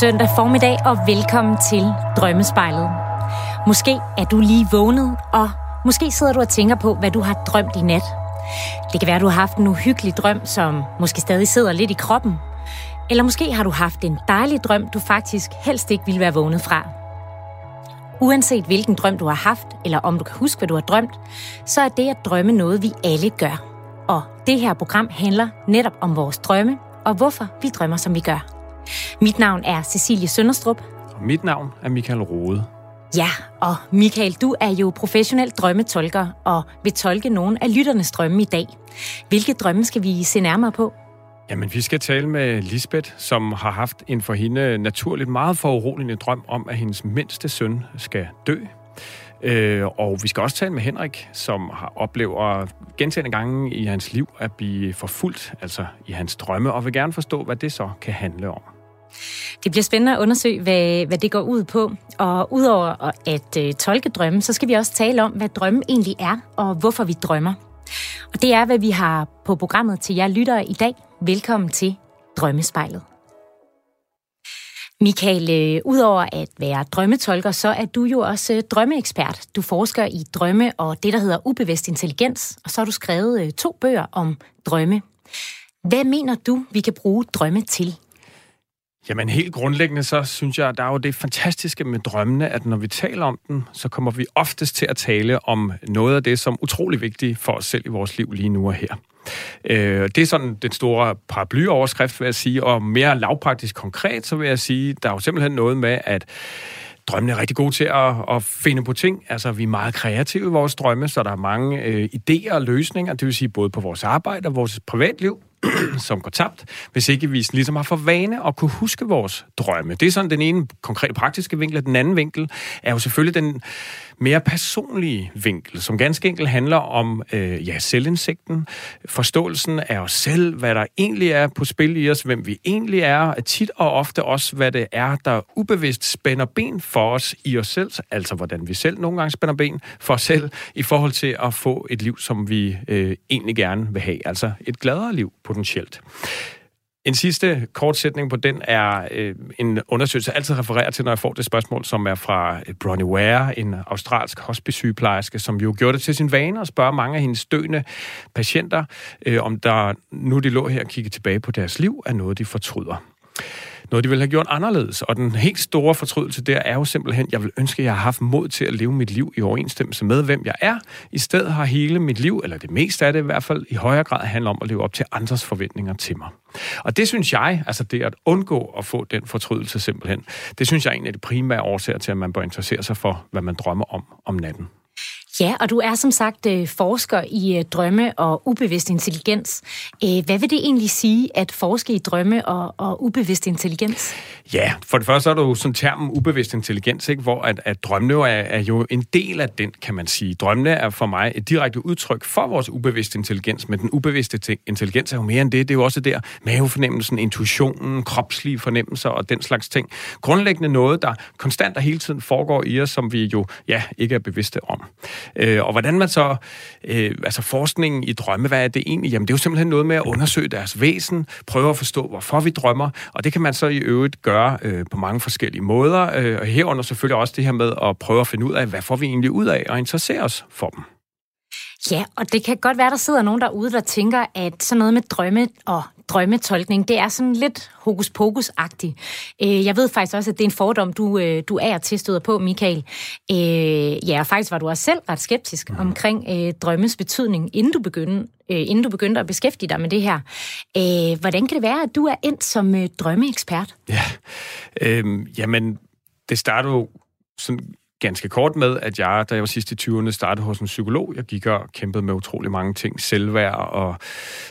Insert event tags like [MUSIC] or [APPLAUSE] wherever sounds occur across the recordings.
Søndag formiddag og velkommen til Drømmespejlet. Måske er du lige vågnet, og måske sidder du og tænker på, hvad du har drømt i nat. Det kan være, at du har haft en uhyggelig drøm, som måske stadig sidder lidt i kroppen. Eller måske har du haft en dejlig drøm, du faktisk helst ikke ville være vågnet fra. Uanset hvilken drøm du har haft, eller om du kan huske, hvad du har drømt, så er det at drømme noget, vi alle gør. Og det her program handler netop om vores drømme, og hvorfor vi drømmer, som vi gør. Mit navn er Cecilie Sønderstrup. Og mit navn er Michael Rode. Ja, og Michael, du er jo professionel drømmetolker og vil tolke nogle af lytternes drømme i dag. Hvilke drømme skal vi se nærmere på? Jamen, vi skal tale med Lisbeth, som har haft en for hende naturligt meget foruroligende drøm om, at hendes mindste søn skal dø. Øh, og vi skal også tale med Henrik, som har oplever gentagende gange i hans liv at blive forfulgt, altså i hans drømme, og vil gerne forstå, hvad det så kan handle om. Det bliver spændende at undersøge, hvad, hvad det går ud på. Og udover at øh, tolke drømme, så skal vi også tale om, hvad drømme egentlig er, og hvorfor vi drømmer. Og det er, hvad vi har på programmet til jer lyttere i dag. Velkommen til Drømmespejlet. Michael, øh, udover at være drømmetolker, så er du jo også øh, drømmeekspert. Du forsker i drømme og det, der hedder ubevidst intelligens, og så har du skrevet øh, to bøger om drømme. Hvad mener du, vi kan bruge drømme til? Jamen helt grundlæggende, så synes jeg, der er jo det fantastiske med drømmene, at når vi taler om dem, så kommer vi oftest til at tale om noget af det, som er utrolig vigtigt for os selv i vores liv lige nu og her. Øh, det er sådan den store paraplyoverskrift, vil jeg sige, og mere lavpraktisk konkret, så vil jeg sige, der er jo simpelthen noget med, at drømmene er rigtig gode til at, at finde på ting. Altså, vi er meget kreative i vores drømme, så der er mange øh, idéer og løsninger, det vil sige både på vores arbejde og vores privatliv, [CLEARS THROAT] som går tabt, hvis ikke vi ligesom har for vane at kunne huske vores drømme. Det er sådan den ene konkret praktiske vinkel, den anden vinkel er jo selvfølgelig den mere personlige vinkel, som ganske enkelt handler om øh, ja, selvindsigten, forståelsen af os selv, hvad der egentlig er på spil i os, hvem vi egentlig er, tit og ofte også, hvad det er, der ubevidst spænder ben for os i os selv, altså hvordan vi selv nogle gange spænder ben for os selv, i forhold til at få et liv, som vi øh, egentlig gerne vil have, altså et gladere liv potentielt. En sidste kort sætning på den er øh, en undersøgelse, jeg altid refererer til, når jeg får det spørgsmål, som er fra øh, Bronnie Ware, en australsk hospice-sygeplejerske, som jo gjorde det til sin vane at spørge mange af hendes døende patienter, øh, om der nu de lå her og kiggede tilbage på deres liv, er noget, de fortryder noget, de ville have gjort anderledes. Og den helt store fortrydelse der er jo simpelthen, jeg vil ønske, at jeg har haft mod til at leve mit liv i overensstemmelse med, hvem jeg er. I stedet har hele mit liv, eller det meste af det i hvert fald, i højere grad handler om at leve op til andres forventninger til mig. Og det synes jeg, altså det at undgå at få den fortrydelse simpelthen, det synes jeg er en af de primære årsager til, at man bør interessere sig for, hvad man drømmer om om natten. Ja, og du er som sagt øh, forsker i øh, drømme og ubevidst intelligens. Øh, hvad vil det egentlig sige at forske i drømme og, og ubevidst intelligens? Ja, for det første er der jo sådan termen ubevidst intelligens, ikke? hvor at, at drømmene er, er jo en del af den, kan man sige. Drømmene er for mig et direkte udtryk for vores ubevidste intelligens, men den ubevidste intelligens er jo mere end det. Det er jo også der mavefornemmelsen, intuitionen, kropslige fornemmelser og den slags ting. Grundlæggende noget, der konstant og hele tiden foregår i os, som vi jo ja, ikke er bevidste om. Øh, og hvordan man så, øh, altså forskningen i drømme, hvad er det egentlig? Jamen det er jo simpelthen noget med at undersøge deres væsen, prøve at forstå, hvorfor vi drømmer, og det kan man så i øvrigt gøre øh, på mange forskellige måder, øh, og herunder selvfølgelig også det her med at prøve at finde ud af, hvad får vi egentlig ud af, og interessere os for dem. Ja, og det kan godt være, der sidder nogen derude, der tænker, at sådan noget med drømme og drømmetolkning, det er sådan lidt hokus pokus-agtigt. Øh, jeg ved faktisk også, at det er en fordom, du, øh, du er til støder på, Michael. Øh, ja, og faktisk var du også selv ret skeptisk mm. omkring drømmes betydning, inden du begyndte, inden du begyndte at beskæftige dig med det her. hvordan kan det være, at du er endt som drømmeekspert? Ja, øh, jamen, det startede jo sådan ganske kort med, at jeg, da jeg var sidst i 20'erne, startede hos en psykolog. Jeg gik og kæmpede med utrolig mange ting. Selvværd og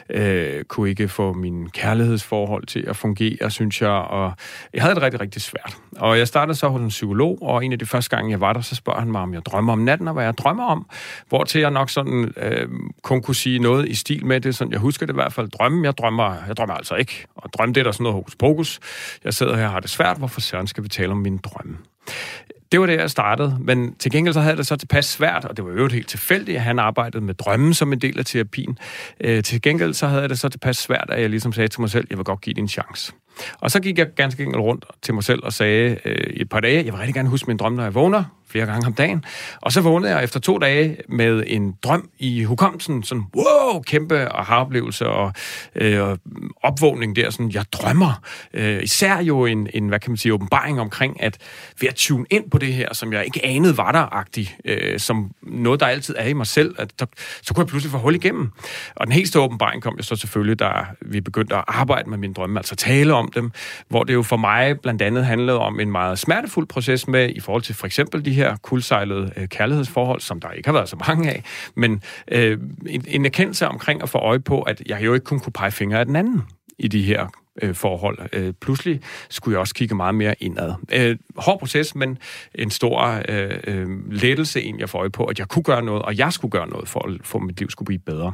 øh, kunne ikke få min kærlighedsforhold til at fungere, synes jeg. Og jeg havde det rigtig, rigtig svært. Og jeg startede så hos en psykolog, og en af de første gange, jeg var der, så spørger han mig, om jeg drømmer om natten, og hvad jeg drømmer om. Hvor til jeg nok sådan øh, kun kunne sige noget i stil med det. Sådan, jeg husker det i hvert fald. Drømme, jeg drømmer, jeg drømmer altså ikke. Og drømme, det er der sådan noget hokus pokus. Jeg sidder her og har det svært. Hvorfor søren skal vi tale om mine drømme? Det var det, jeg startede. Men til gengæld så havde det så tilpas svært, og det var jo helt tilfældigt, at han arbejdede med drømmen som en del af terapien. Øh, til gengæld så havde det så tilpas svært, at jeg ligesom sagde til mig selv, jeg vil godt give det en chance. Og så gik jeg ganske enkelt rundt til mig selv og sagde øh, et par dage, jeg vil rigtig gerne huske min drøm, når jeg vågner flere gange om dagen. Og så vågnede jeg efter to dage med en drøm i hukommelsen, sådan, wow, kæmpe aha-oplevelse og øh, opvågning der, sådan, jeg drømmer. Øh, især jo en, en, hvad kan man sige, åbenbaring omkring, at ved at tune ind på det her, som jeg ikke anede var der øh, som noget, der altid er i mig selv, at der, så kunne jeg pludselig få hul igennem. Og den helt store åbenbaring kom jo så selvfølgelig, da vi begyndte at arbejde med mine drømme, altså tale om dem, hvor det jo for mig blandt andet handlede om en meget smertefuld proces med, i forhold til for eksempel de her kuldsejlede øh, kærlighedsforhold, som der ikke har været så mange af, men øh, en, en erkendelse omkring at få øje på, at jeg jo ikke kun kunne pege fingre af den anden i de her øh, forhold. Øh, pludselig skulle jeg også kigge meget mere indad. Øh, hård proces, men en stor øh, øh, lettelse egentlig at få øje på, at jeg kunne gøre noget, og jeg skulle gøre noget for at få mit liv skulle blive bedre.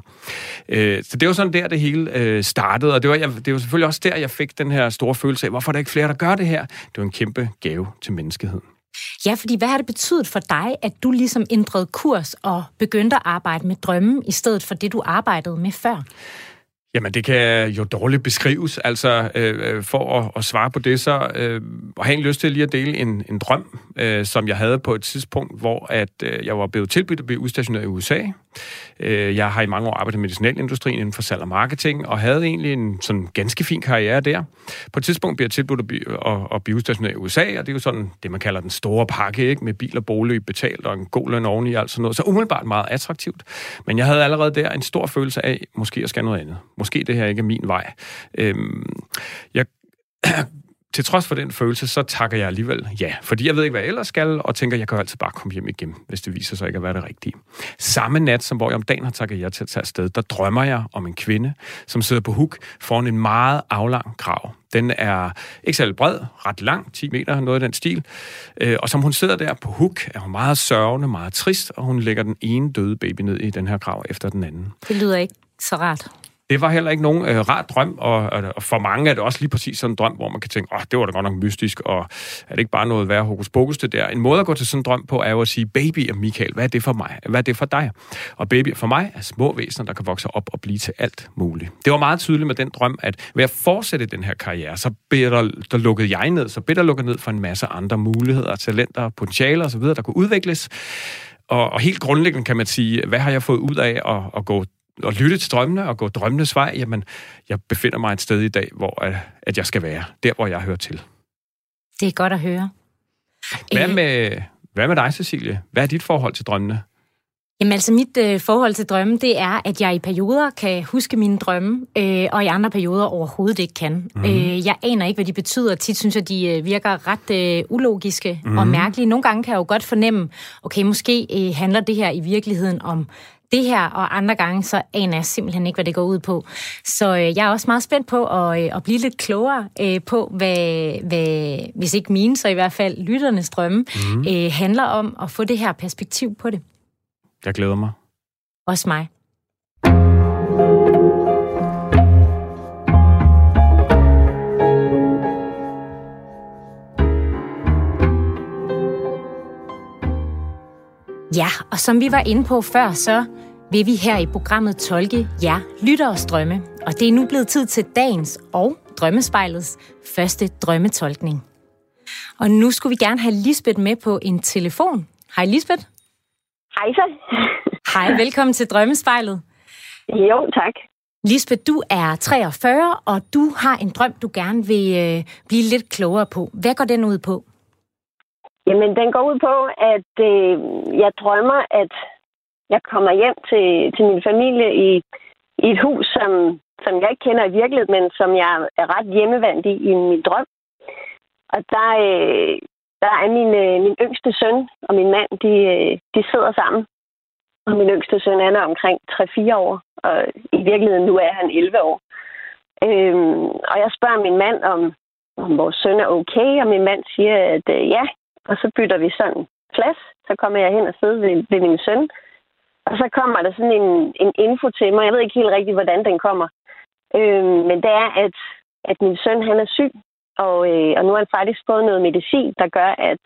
Øh, så det var sådan der, det hele øh, startede, og det var, jeg, det var selvfølgelig også der, jeg fik den her store følelse af, hvorfor er der ikke flere, der gør det her? Det var en kæmpe gave til menneskeheden. Ja, fordi hvad har det betydet for dig, at du ligesom ændrede kurs og begyndte at arbejde med drømme, i stedet for det, du arbejdede med før? Jamen, det kan jo dårligt beskrives. Altså, øh, øh, for at, at svare på det, så øh, har jeg lyst til lige at dele en, en drøm, øh, som jeg havde på et tidspunkt, hvor at øh, jeg var blevet tilbudt at blive udstationeret i USA. Øh, jeg har i mange år arbejdet i medicinalindustrien inden for salg og marketing, og havde egentlig en sådan ganske fin karriere der. På et tidspunkt bliver jeg tilbudt at blive, at, at blive udstationeret i USA, og det er jo sådan det, man kalder den store pakke, ikke? med bil og bolig betalt og en god løn oveni og alt sådan noget. Så umiddelbart meget attraktivt. Men jeg havde allerede der en stor følelse af, måske jeg skal noget andet. Måske det her ikke er min vej. Øhm, jeg [CLEARS THROAT] til trods for den følelse, så takker jeg alligevel ja. Fordi jeg ved ikke, hvad jeg ellers skal, og tænker, jeg kan altid bare komme hjem igen, hvis det viser sig ikke at være det rigtige. Samme nat, som hvor jeg om dagen har takket ja til at tage afsted, der drømmer jeg om en kvinde, som sidder på huk foran en meget aflang grav. Den er ikke særlig bred, ret lang, 10 meter, noget af den stil. Øh, og som hun sidder der på huk, er hun meget sørgende, meget trist, og hun lægger den ene døde baby ned i den her grav efter den anden. Det lyder ikke så rart det var heller ikke nogen øh, rar drøm, og, og for mange er det også lige præcis sådan en drøm, hvor man kan tænke, åh, oh, det var da godt nok mystisk, og er det ikke bare noget værd hokus pokus det der? En måde at gå til sådan en drøm på er jo at sige, baby og Michael, hvad er det for mig? Hvad er det for dig? Og baby for mig er små væsener, der kan vokse op og blive til alt muligt. Det var meget tydeligt med den drøm, at ved at fortsætte den her karriere, så blev der, der lukket jeg ned, så blev der lukket ned for en masse andre muligheder, talenter, potentialer osv., der kunne udvikles. Og, og helt grundlæggende kan man sige, hvad har jeg fået ud af at, at gå at lytte til drømmene og gå drømmenes vej, jamen, jeg befinder mig et sted i dag, hvor at jeg skal være. Der, hvor jeg hører til. Det er godt at høre. Hvad med, hvad med dig, Cecilie? Hvad er dit forhold til drømmene? Jamen altså, mit øh, forhold til drømme, det er, at jeg i perioder kan huske mine drømme, øh, og i andre perioder overhovedet ikke kan. Mm. Øh, jeg aner ikke, hvad de betyder. Tit synes jeg, de øh, virker ret øh, ulogiske mm. og mærkelige. Nogle gange kan jeg jo godt fornemme, okay, måske øh, handler det her i virkeligheden om det her, og andre gange, så aner jeg simpelthen ikke, hvad det går ud på. Så øh, jeg er også meget spændt på at, øh, at blive lidt klogere øh, på, hvad, hvad, hvis ikke mine, så i hvert fald lytternes drømme, mm. øh, handler om at få det her perspektiv på det. Jeg glæder mig. Også mig. Ja, og som vi var inde på før, så vil vi her i programmet tolke jer lytteres drømme. Og det er nu blevet tid til dagens og Drømmespejlets første drømmetolkning. Og nu skulle vi gerne have Lisbeth med på en telefon. Hej Lisbeth. Hej så. Hej, velkommen til Drømmespejlet. Jo, tak. Lisbeth, du er 43, og du har en drøm, du gerne vil øh, blive lidt klogere på. Hvad går den ud på? Jamen, den går ud på, at øh, jeg drømmer, at jeg kommer hjem til, til min familie i, i et hus, som, som jeg ikke kender i virkeligheden, men som jeg er ret hjemmevandt i i min drøm. Og der, øh, der er min, øh, min yngste søn og min mand, de, øh, de sidder sammen. Og min yngste søn er omkring 3-4 år, og i virkeligheden nu er han 11 år. Øhm, og jeg spørger min mand, om, om vores søn er okay, og min mand siger, at øh, ja, og så bytter vi sådan plads. Så kommer jeg hen og sidder ved, ved min søn. Og så kommer der sådan en, en info til mig. Jeg ved ikke helt rigtigt, hvordan den kommer. Øhm, men det er, at, at min søn han er syg. Og, øh, og nu har han faktisk fået noget medicin, der gør, at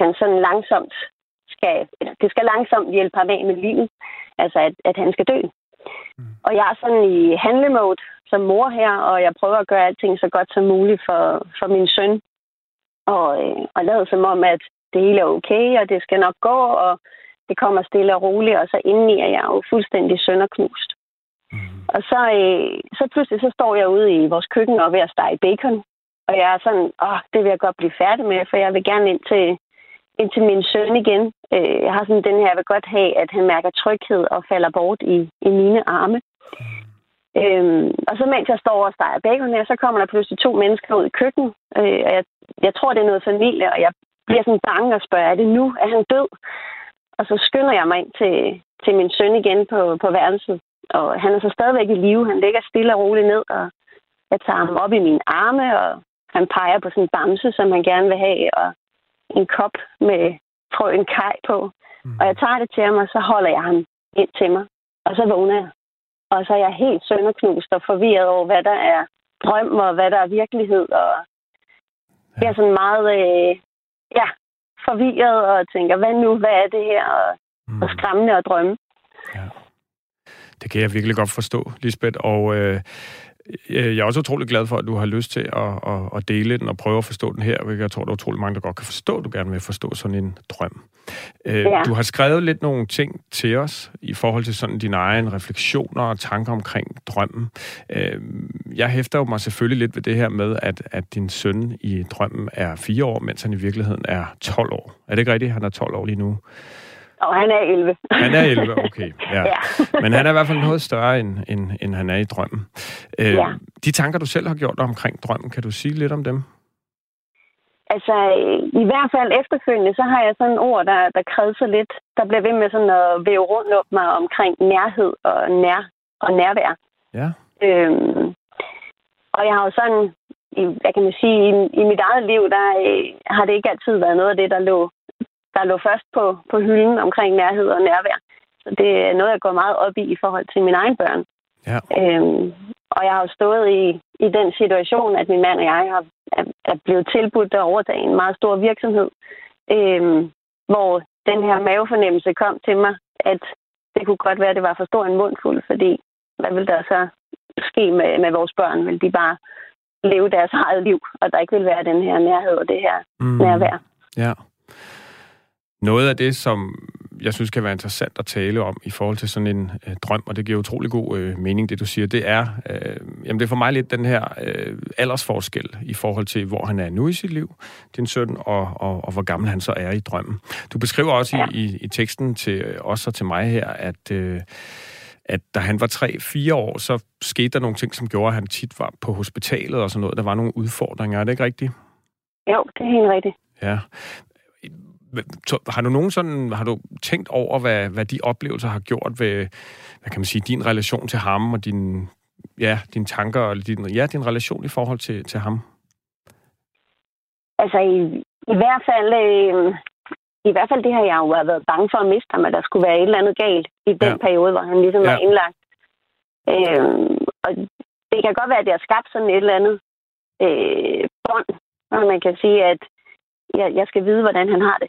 han sådan langsomt skal... Det skal langsomt hjælpe ham af med livet. Altså, at, at han skal dø. Mm. Og jeg er sådan i handlemode som mor her, og jeg prøver at gøre alting så godt som muligt for, for min søn. Og, øh, og lade som om, at det hele er okay, og det skal nok gå, og det kommer stille og roligt, og så indeni er jeg jo fuldstændig sønderknust. Mm. Og så, øh, så pludselig så står jeg ude i vores køkken og ved at stege bacon. Og jeg er sådan, åh, det vil jeg godt blive færdig med, for jeg vil gerne ind til, ind til min søn igen. Øh, jeg har sådan den her, jeg vil godt have, at han mærker tryghed og falder bort i, i mine arme. Øhm, og så mens jeg står og steger bacon her, så kommer der pludselig to mennesker ud i køkkenet. Øh, og jeg, jeg tror, det er noget familie, og jeg bliver sådan bange og spørger, er det nu? Er han død? Og så skynder jeg mig ind til, til min søn igen på, på værelset. Og han er så stadigvæk i live. Han ligger stille og roligt ned, og jeg tager ham op i mine arme, og han peger på sådan en bamse, som han gerne vil have, og en kop med frøen kaj på. Mm. Og jeg tager det til ham, og så holder jeg ham ind til mig. Og så vågner jeg. Og så er jeg helt sønderknust og forvirret over, hvad der er drøm, og hvad der er virkelighed. Og jeg er sådan meget øh, ja, forvirret og tænker, hvad nu, hvad er det her? Og, mm. og skræmmende at drømme. Ja. Det kan jeg virkelig godt forstå, Lisbeth. Og øh, jeg er også utrolig glad for, at du har lyst til at, at, at dele den og prøve at forstå den her, hvilket jeg tror, der er utrolig mange, der godt kan forstå, at du gerne vil forstå sådan en drøm. Øh, ja. Du har skrevet lidt nogle ting til os i forhold til sådan dine egne refleksioner og tanker omkring drømmen. Øh, jeg hæfter jo mig selvfølgelig lidt ved det her med, at, at din søn i drømmen er fire år, mens han i virkeligheden er 12 år. Er det ikke rigtigt? Han er 12 år lige nu. Og han er 11. Han er 11, okay. Ja. [LAUGHS] ja. Men han er i hvert fald noget større, end, end, end han er i drømmen. Øh, ja. De tanker, du selv har gjort omkring drømmen, kan du sige lidt om dem? Altså, i hvert fald efterfølgende, så har jeg sådan ord, der, der kredser lidt. Der bliver ved med sådan at væve rundt op mig omkring nærhed og, nær, og nærvær. Ja. Øhm, og jeg har jo sådan, jeg kan man sige, i, i mit eget liv, der øh, har det ikke altid været noget af det, der lå der lå først på, på hylden omkring nærhed og nærvær. Så det er noget, jeg går meget op i i forhold til mine egne børn. Ja. Øhm, og jeg har jo stået i, i den situation, at min mand og jeg har, er, er blevet tilbudt at overtage en meget stor virksomhed, øhm, hvor den her mavefornemmelse kom til mig, at det kunne godt være, at det var for stor en mundfuld, fordi hvad vil der så ske med, med vores børn? Vil de bare leve deres eget liv, og der ikke vil være den her nærhed og det her mm. nærvær? Ja. Noget af det, som jeg synes kan være interessant at tale om i forhold til sådan en øh, drøm, og det giver utrolig god øh, mening, det du siger, det er, øh, jamen det er for mig lidt den her øh, aldersforskel i forhold til, hvor han er nu i sit liv, din søn, og, og, og hvor gammel han så er i drømmen. Du beskriver også i, i, i teksten til os og til mig her, at... Øh, at da han var 3-4 år, så skete der nogle ting, som gjorde, at han tit var på hospitalet og sådan noget. Der var nogle udfordringer, er det ikke rigtigt? Jo, det er helt rigtigt. Ja. Har du nogen sådan, har du tænkt over, hvad, hvad de oplevelser har gjort ved, hvad kan man sige, din relation til ham og din, ja, dine tanker og din, ja, din relation i forhold til, til ham? Altså i, i hvert fald, øh, i hvert fald det her, jeg jo har været bange for at miste ham, at der skulle være et eller andet galt i den ja. periode, hvor han ligesom ja. var indlagt. Øh, og det kan godt være, at det har skabt sådan et eller andet øh, bånd, hvor man kan sige, at jeg, jeg skal vide, hvordan han har det.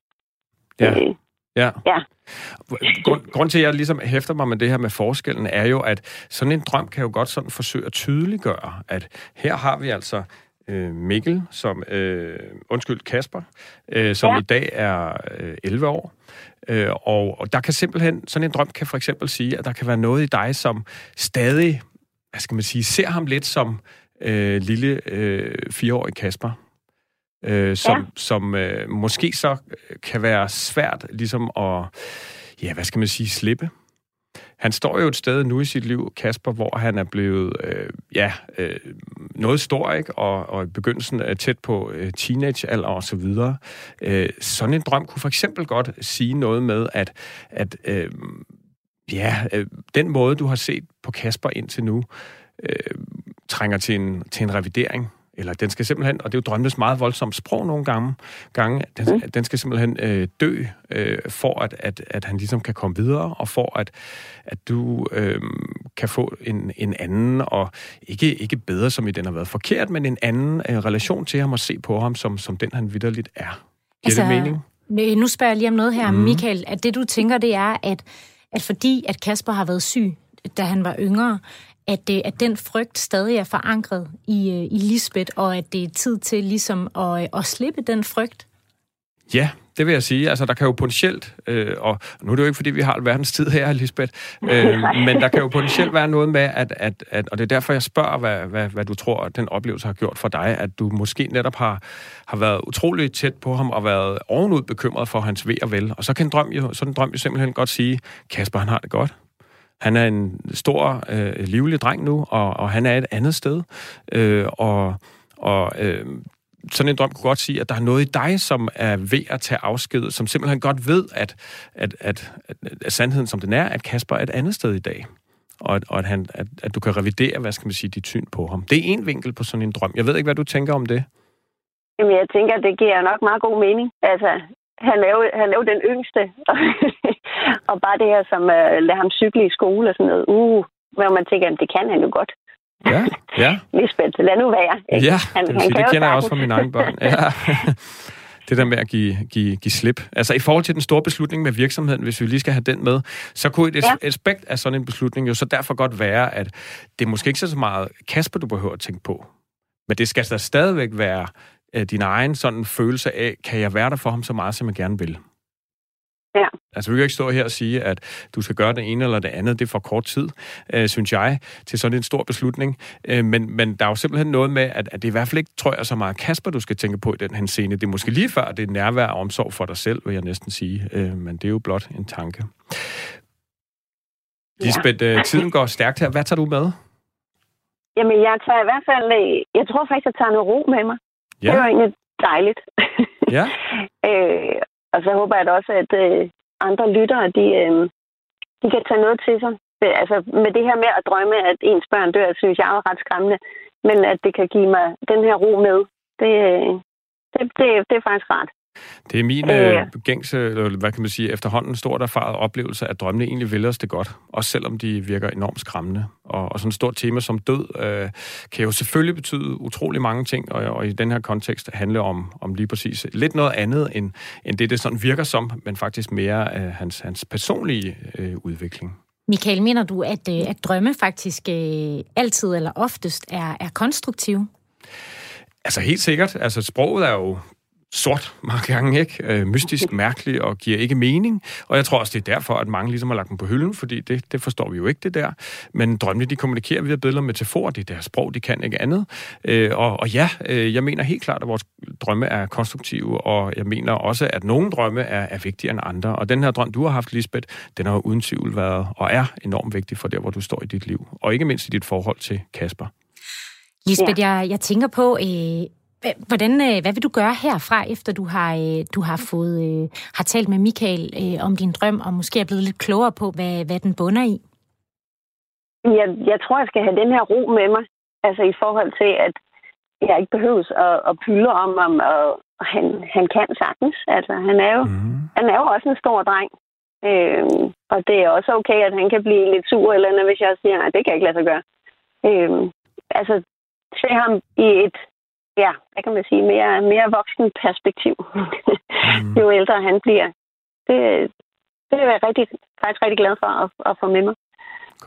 Ja. Øh, ja. ja. Grund, grund til, at jeg ligesom hæfter mig med det her med forskellen, er jo, at sådan en drøm kan jo godt sådan forsøge at tydeliggøre, at her har vi altså øh, Mikkel, som, øh, undskyld, Kasper, øh, som ja. i dag er øh, 11 år. Øh, og, og der kan simpelthen, sådan en drøm kan for eksempel sige, at der kan være noget i dig, som stadig, hvad skal man sige, ser ham lidt som øh, lille øh, fireårig Kasper øh, som, ja. som øh, måske så kan være svært ligesom at, ja, hvad skal man sige, slippe. Han står jo et sted nu i sit liv, Kasper, hvor han er blevet, øh, ja, øh, noget stor, ikke? Og, og i begyndelsen er tæt på øh, teenagealder og så videre. Øh, sådan en drøm kunne for eksempel godt sige noget med, at, at øh, ja, øh, den måde, du har set på Kasper indtil nu, øh, trænger til en, til en revidering eller den skal simpelthen, og det er jo drømmes meget voldsomt sprog nogle gange, gange den, mm. den skal simpelthen øh, dø, øh, for at, at, at han ligesom kan komme videre, og for at, at du øh, kan få en, en anden, og ikke, ikke bedre, som i den har været forkert, men en anden øh, relation til ham og se på ham, som, som den han vidderligt er. Giver altså, det mening? Nu spørger jeg lige om noget her, mm. Michael. At det, du tænker, det er, at, at fordi at Kasper har været syg da han var yngre, at, det, at den frygt stadig er forankret i, øh, i Lisbeth, og at det er tid til ligesom at, at slippe den frygt? Ja, det vil jeg sige. Altså, der kan jo potentielt, øh, og nu er det jo ikke, fordi vi har verdens tid her, Lisbeth, [LAUGHS] øh, men der kan jo potentielt være noget med, at, at, at og det er derfor, jeg spørger, hvad, hvad, hvad du tror, at den oplevelse har gjort for dig, at du måske netop har, har været utrolig tæt på ham og været ovenud bekymret for hans ved og vel. Og så kan en drøm jo, så en drøm jo simpelthen godt sige, Kasper, han har det godt. Han er en stor, øh, livlig dreng nu, og, og han er et andet sted. Øh, og og øh, sådan en drøm kunne godt sige, at der er noget i dig, som er ved at tage afsked, som simpelthen godt ved, at, at, at, at, at sandheden som den er, at Kasper er et andet sted i dag. Og, at, og at, han, at, at du kan revidere, hvad skal man sige, dit syn på ham. Det er en vinkel på sådan en drøm. Jeg ved ikke, hvad du tænker om det. Jamen, jeg tænker, det giver nok meget god mening. Altså, han er jo, han er jo den yngste. og [LAUGHS] bare det her, som uh, lader ham cykle i skole og sådan noget. Uh, hvor man tænker, at det kan han jo godt. Ja, ja. [LAUGHS] Lisbeth, lad nu være. Ikke? Ja, han, det, han sige, det kender jeg også fra mine egne børn. Ja. [LAUGHS] det der med at give, give, give slip. Altså i forhold til den store beslutning med virksomheden, hvis vi lige skal have den med, så kunne et ja. aspekt af sådan en beslutning jo så derfor godt være, at det måske ikke så meget Kasper, du behøver at tænke på. Men det skal der stadigvæk være uh, din egen sådan følelse af, kan jeg være der for ham så meget, som jeg gerne vil. Ja. Altså, vi kan ikke stå her og sige, at du skal gøre det ene eller det andet. Det er for kort tid, øh, synes jeg, til sådan en stor beslutning. Øh, men, men der er jo simpelthen noget med, at, at det er i hvert fald ikke, tror jeg, så meget Kasper, du skal tænke på i den her scene. Det er måske lige før, det er nærvær og omsorg for dig selv, vil jeg næsten sige. Øh, men det er jo blot en tanke. Lisbeth, ja. Øh, tiden går stærkt her. Hvad tager du med? Jamen, jeg tager i hvert fald... Øh, jeg tror faktisk, jeg tager noget ro med mig. Ja. Det er jo egentlig dejligt. Ja. [LAUGHS] øh, og så håber jeg da også, at øh, andre lyttere, de, øh, de kan tage noget til sig. Altså med det her med at drømme, at ens børn dør, synes jeg er ret skræmmende. Men at det kan give mig den her ro med, det, øh, det, det, det er faktisk rart. Det er min øh, øh gængse, eller hvad kan man sige, efterhånden stort erfaret oplevelse, at drømmene egentlig vil os det godt, også selvom de virker enormt skræmmende. Og, og sådan et stort tema som død øh, kan jo selvfølgelig betyde utrolig mange ting, og, og i den her kontekst handle om, om lige præcis lidt noget andet, end, end det, det sådan virker som, men faktisk mere øh, hans, hans personlige øh, udvikling. Michael, mener du, at, øh, at drømme faktisk øh, altid eller oftest er, er konstruktive? Altså helt sikkert. Altså sproget er jo sort mange gange, ikke? Øh, mystisk, [LAUGHS] mærkelig og giver ikke mening. Og jeg tror også, det er derfor, at mange ligesom har lagt dem på hylden, fordi det, det forstår vi jo ikke, det der. Men drømmene, de kommunikerer via billeder og metaforer. Det er deres sprog, de kan ikke andet. Øh, og, og ja, øh, jeg mener helt klart, at vores drømme er konstruktive, og jeg mener også, at nogle drømme er, er vigtigere end andre. Og den her drøm, du har haft, Lisbeth, den har uden tvivl været og er enormt vigtig for der, hvor du står i dit liv. Og ikke mindst i dit forhold til Kasper. Lisbeth, ja. jeg, jeg tænker på, øh, Hvordan, øh, hvad vil du gøre herfra, efter du har, øh, du har, fået, øh, har talt med Michael om din drøm, og måske er blevet lidt klogere på, hvad, hvad den bunder i? Jeg, jeg tror, jeg skal have den her ro med mig. Altså i forhold til, at jeg ikke behøves at, at pylde om, om og, og han, han kan sagtens. Altså, han er jo, mm. han er jo også en stor dreng. Øhm, og det er også okay, at han kan blive lidt sur, eller andet, hvis jeg siger, at det kan jeg ikke lade sig gøre. Øhm, altså, se ham i et ja, hvad kan man sige, mere, mere voksen perspektiv, mm. [LAUGHS] jo ældre han bliver. Det, det er jeg rigtig, faktisk rigtig glad for at, at få med mig.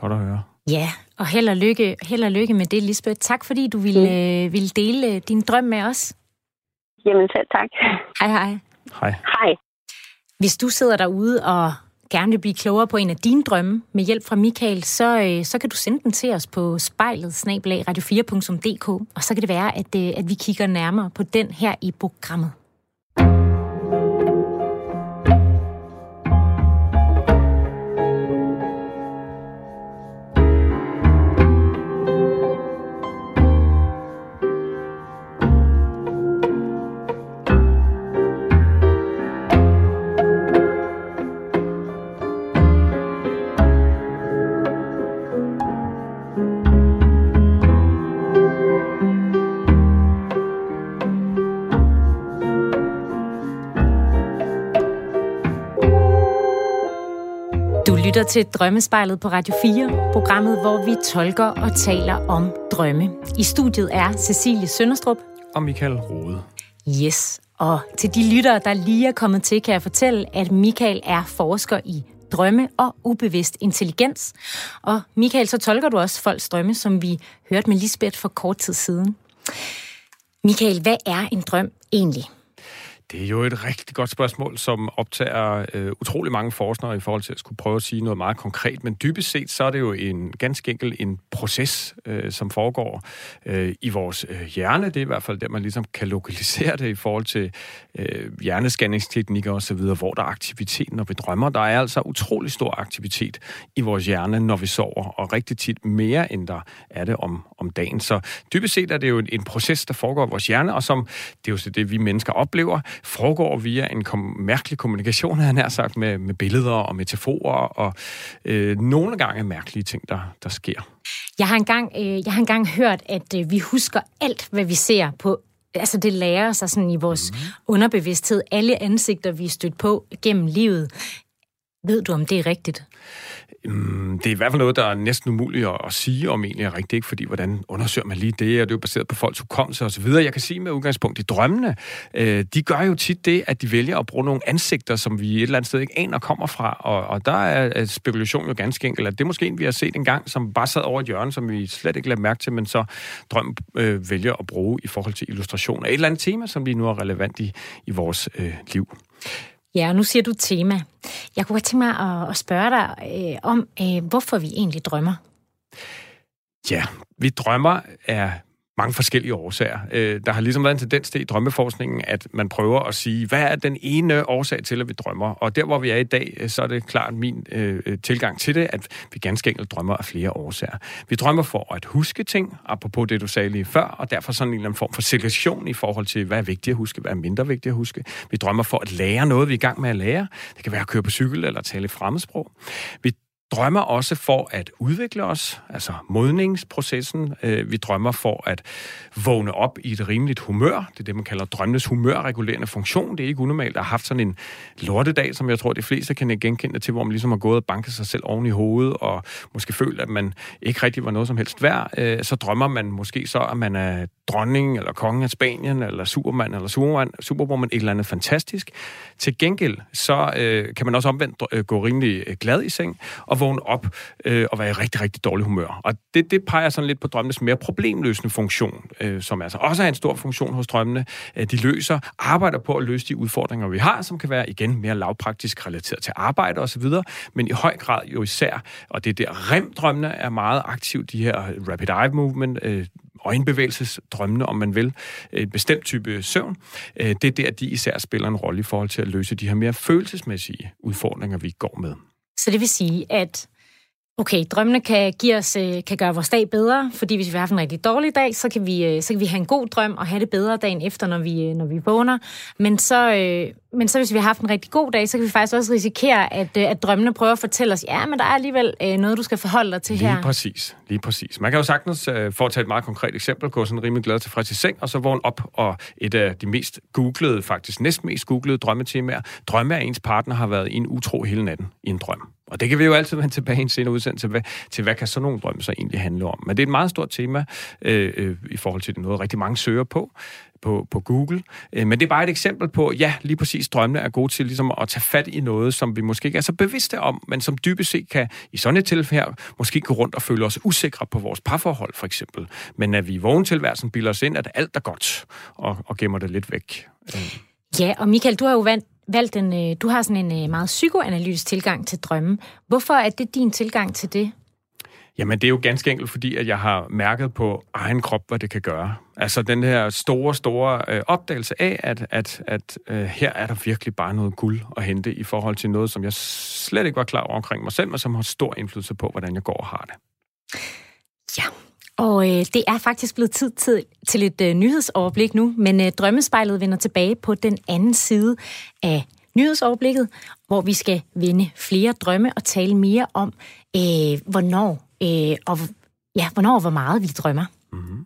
Godt at høre. Ja, og held og lykke, held og lykke med det, Lisbeth. Tak fordi du ville, mm. øh, ville dele øh, din drøm med os. Jamen selv tak. Hej hej. Hej. Hej. Hvis du sidder derude og gerne vil blive klogere på en af dine drømme med hjælp fra Michael, så, øh, så kan du sende den til os på spejlet radio4.dk, og så kan det være, at, øh, at vi kigger nærmere på den her i programmet. Lytter til Drømmespejlet på Radio 4, programmet, hvor vi tolker og taler om drømme. I studiet er Cecilie Sønderstrup og Michael Rode. Yes, og til de lyttere, der lige er kommet til, kan jeg fortælle, at Michael er forsker i drømme og ubevidst intelligens. Og Michael, så tolker du også folks drømme, som vi hørte med Lisbeth for kort tid siden. Michael, hvad er en drøm egentlig? Det er jo et rigtig godt spørgsmål, som optager øh, utrolig mange forskere i forhold til at skulle prøve at sige noget meget konkret. Men dybest set, så er det jo en ganske enkelt en proces, øh, som foregår øh, i vores øh, hjerne. Det er i hvert fald der, man ligesom kan lokalisere det i forhold til øh, hjernescanningsteknikker osv., hvor der er aktivitet, når vi drømmer. Der er altså utrolig stor aktivitet i vores hjerne, når vi sover, og rigtig tit mere, end der er det om, om dagen. Så dybest set er det jo en, en proces, der foregår i vores hjerne, og som det er jo så det, vi mennesker oplever, foregår via en kom- mærkelig kommunikation, han har sagt, med, med billeder og metaforer, og øh, nogle gange mærkelige ting, der, der sker. Jeg har engang, øh, jeg har engang hørt, at øh, vi husker alt, hvad vi ser på altså det lærer sig sådan i vores mm. underbevidsthed, alle ansigter, vi er stødt på gennem livet. Ved du, om det er rigtigt? Mm, det er i hvert fald noget, der er næsten umuligt at, at sige, om egentlig er rigtigt, ikke? fordi hvordan undersøger man lige det, og det er jo baseret på folks hukommelse og så videre. Jeg kan sige med udgangspunkt i drømmene, øh, de gør jo tit det, at de vælger at bruge nogle ansigter, som vi et eller andet sted ikke aner kommer fra, og, og der er spekulation jo ganske enkelt, at det er måske en, vi har set en gang, som bare sad over et hjørne, som vi slet ikke lader mærke til, men så drøm øh, vælger at bruge i forhold til illustration af et eller andet tema, som lige nu er relevant i, i vores øh, liv. Ja, og nu siger du tema. Jeg kunne godt tænke mig at, at spørge dig øh, om, øh, hvorfor vi egentlig drømmer. Ja, vi drømmer er mange forskellige årsager. Øh, der har ligesom været en tendens til i drømmeforskningen, at man prøver at sige, hvad er den ene årsag til, at vi drømmer? Og der, hvor vi er i dag, øh, så er det klart min øh, øh, tilgang til det, at vi ganske enkelt drømmer af flere årsager. Vi drømmer for at huske ting, apropos det, du sagde lige før, og derfor sådan en eller anden form for selektion i forhold til, hvad er vigtigt at huske, hvad er mindre vigtigt at huske. Vi drømmer for at lære noget, vi er i gang med at lære. Det kan være at køre på cykel eller tale fremmedsprog. Vi drømmer også for at udvikle os, altså modningsprocessen. Øh, vi drømmer for at vågne op i et rimeligt humør. Det er det, man kalder drømmenes humørregulerende funktion. Det er ikke unormalt at have haft sådan en lortedag, som jeg tror, de fleste kan genkende til, hvor man ligesom har gået og banket sig selv oven i hovedet, og måske følt, at man ikke rigtig var noget som helst værd. Øh, så drømmer man måske så, at man er dronning, eller kongen af Spanien, eller supermand, eller superman, superwoman, et eller andet fantastisk. Til gengæld, så øh, kan man også omvendt øh, gå rimelig øh, glad i seng, og vågne op øh, og være i rigtig, rigtig dårlig humør. Og det, det peger sådan lidt på drømmenes mere problemløsende funktion, øh, som altså også er en stor funktion hos drømmene. Øh, de løser, arbejder på at løse de udfordringer, vi har, som kan være igen mere lavpraktisk relateret til arbejde osv., men i høj grad jo især, og det er der REM-drømmene er meget aktiv, de her øh, Rapid Eye Movement, øh, øjenbevægelsesdrømmene, om man vil, en bestemt type søvn, øh, det er der, de især spiller en rolle i forhold til at løse de her mere følelsesmæssige udfordringer, vi går med. Så det vil sige, at okay, drømmene kan, give os, øh, kan gøre vores dag bedre, fordi hvis vi har haft en rigtig dårlig dag, så kan, vi, øh, så kan vi have en god drøm og have det bedre dagen efter, når vi, øh, når vi vågner. Men så, men så hvis vi har haft en rigtig god dag, så kan vi faktisk også risikere, at, at drømmene prøver at fortælle os, ja, men der er alligevel noget, du skal forholde dig til lige her. Lige præcis, lige præcis. Man kan jo sagtens, for at tage et meget konkret eksempel, gå sådan rimelig glad til fra til seng, og så vågne op, og et af de mest googlede, faktisk næst mest googlede drømmetemaer, drømme af ens partner har været i en utro hele natten i en drøm. Og det kan vi jo altid vende tilbage i en senere udsendelse til, hvad, til hvad kan sådan nogle drømme så egentlig handle om. Men det er et meget stort tema øh, øh, i forhold til det noget, rigtig mange søger på på, på Google. Øh, men det er bare et eksempel på, ja, lige præcis drømmene er gode til ligesom at tage fat i noget, som vi måske ikke er så bevidste om, men som dybest set kan, i sådan et tilfælde her, måske gå rundt og føle os usikre på vores parforhold, for eksempel. Men at vi i vågentilværelsen bilder os ind, at alt er godt, og, og gemmer det lidt væk. Øh. Ja, og Michael, du har jo vandt valgt en, øh, du har sådan en øh, meget psykoanalytisk tilgang til drømme. Hvorfor er det din tilgang til det? Jamen, det er jo ganske enkelt, fordi at jeg har mærket på egen krop, hvad det kan gøre. Altså den her store, store øh, opdagelse af, at, at, at øh, her er der virkelig bare noget guld at hente i forhold til noget, som jeg slet ikke var klar over omkring mig selv, men som har stor indflydelse på, hvordan jeg går og har det. Og øh, det er faktisk blevet tid til, til et øh, nyhedsoverblik nu, men øh, Drømmespejlet vender tilbage på den anden side af nyhedsoverblikket, hvor vi skal vinde flere drømme og tale mere om, øh, hvornår, øh, og, ja, hvornår og hvor meget vi drømmer. Mm-hmm.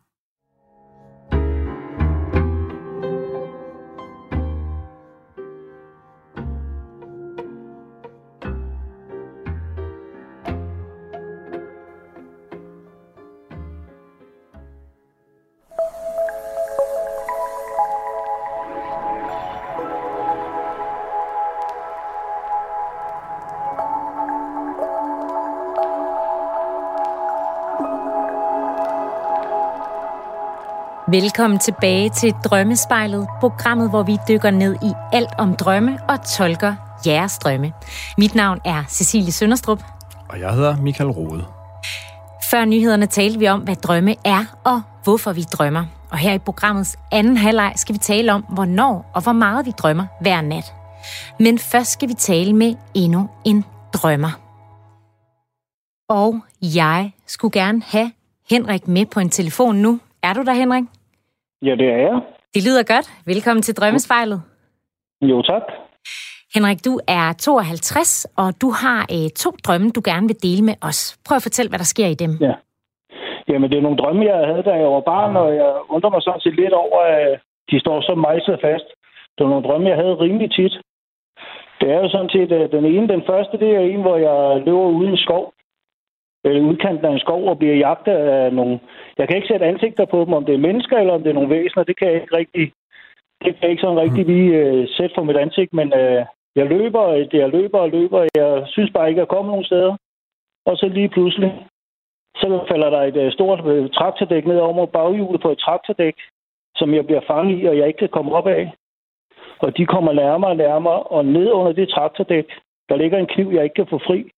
Velkommen tilbage til Drømmespejlet, programmet, hvor vi dykker ned i alt om drømme og tolker jeres drømme. Mit navn er Cecilie Sønderstrup. Og jeg hedder Michael Rode. Før nyhederne talte vi om, hvad drømme er og hvorfor vi drømmer. Og her i programmets anden halvleg skal vi tale om, hvornår og hvor meget vi drømmer hver nat. Men først skal vi tale med endnu en drømmer. Og jeg skulle gerne have Henrik med på en telefon nu. Er du der, Henrik? Ja, det er jeg. Det lyder godt. Velkommen til Drømmespejlet. Jo, tak. Henrik, du er 52, og du har øh, to drømme, du gerne vil dele med os. Prøv at fortælle, hvad der sker i dem. Ja. Jamen, det er nogle drømme, jeg havde, da jeg var barn, og jeg undrer mig sådan set lidt over, at de står så mejset fast. Det var nogle drømme, jeg havde rimelig tit. Det er jo sådan set, at den ene, den første, det er en, hvor jeg løber ude i skov, eller udkanten af en skov, og bliver jagtet af nogle... Jeg kan ikke sætte ansigter på dem, om det er mennesker, eller om det er nogle væsener. Det kan jeg ikke rigtig, det kan jeg ikke sådan rigtig lige uh, sætte for mit ansigt, men uh, jeg løber, jeg løber og løber. Jeg synes bare ikke, at jeg kommer nogen steder. Og så lige pludselig, så falder der et uh, stort uh, traktordæk ned over baghjulet på et traktordæk, som jeg bliver fanget i, og jeg ikke kan komme op af. Og de kommer nærmere og nærmere, og ned under det traktordæk, der ligger en kniv, jeg ikke kan få fri.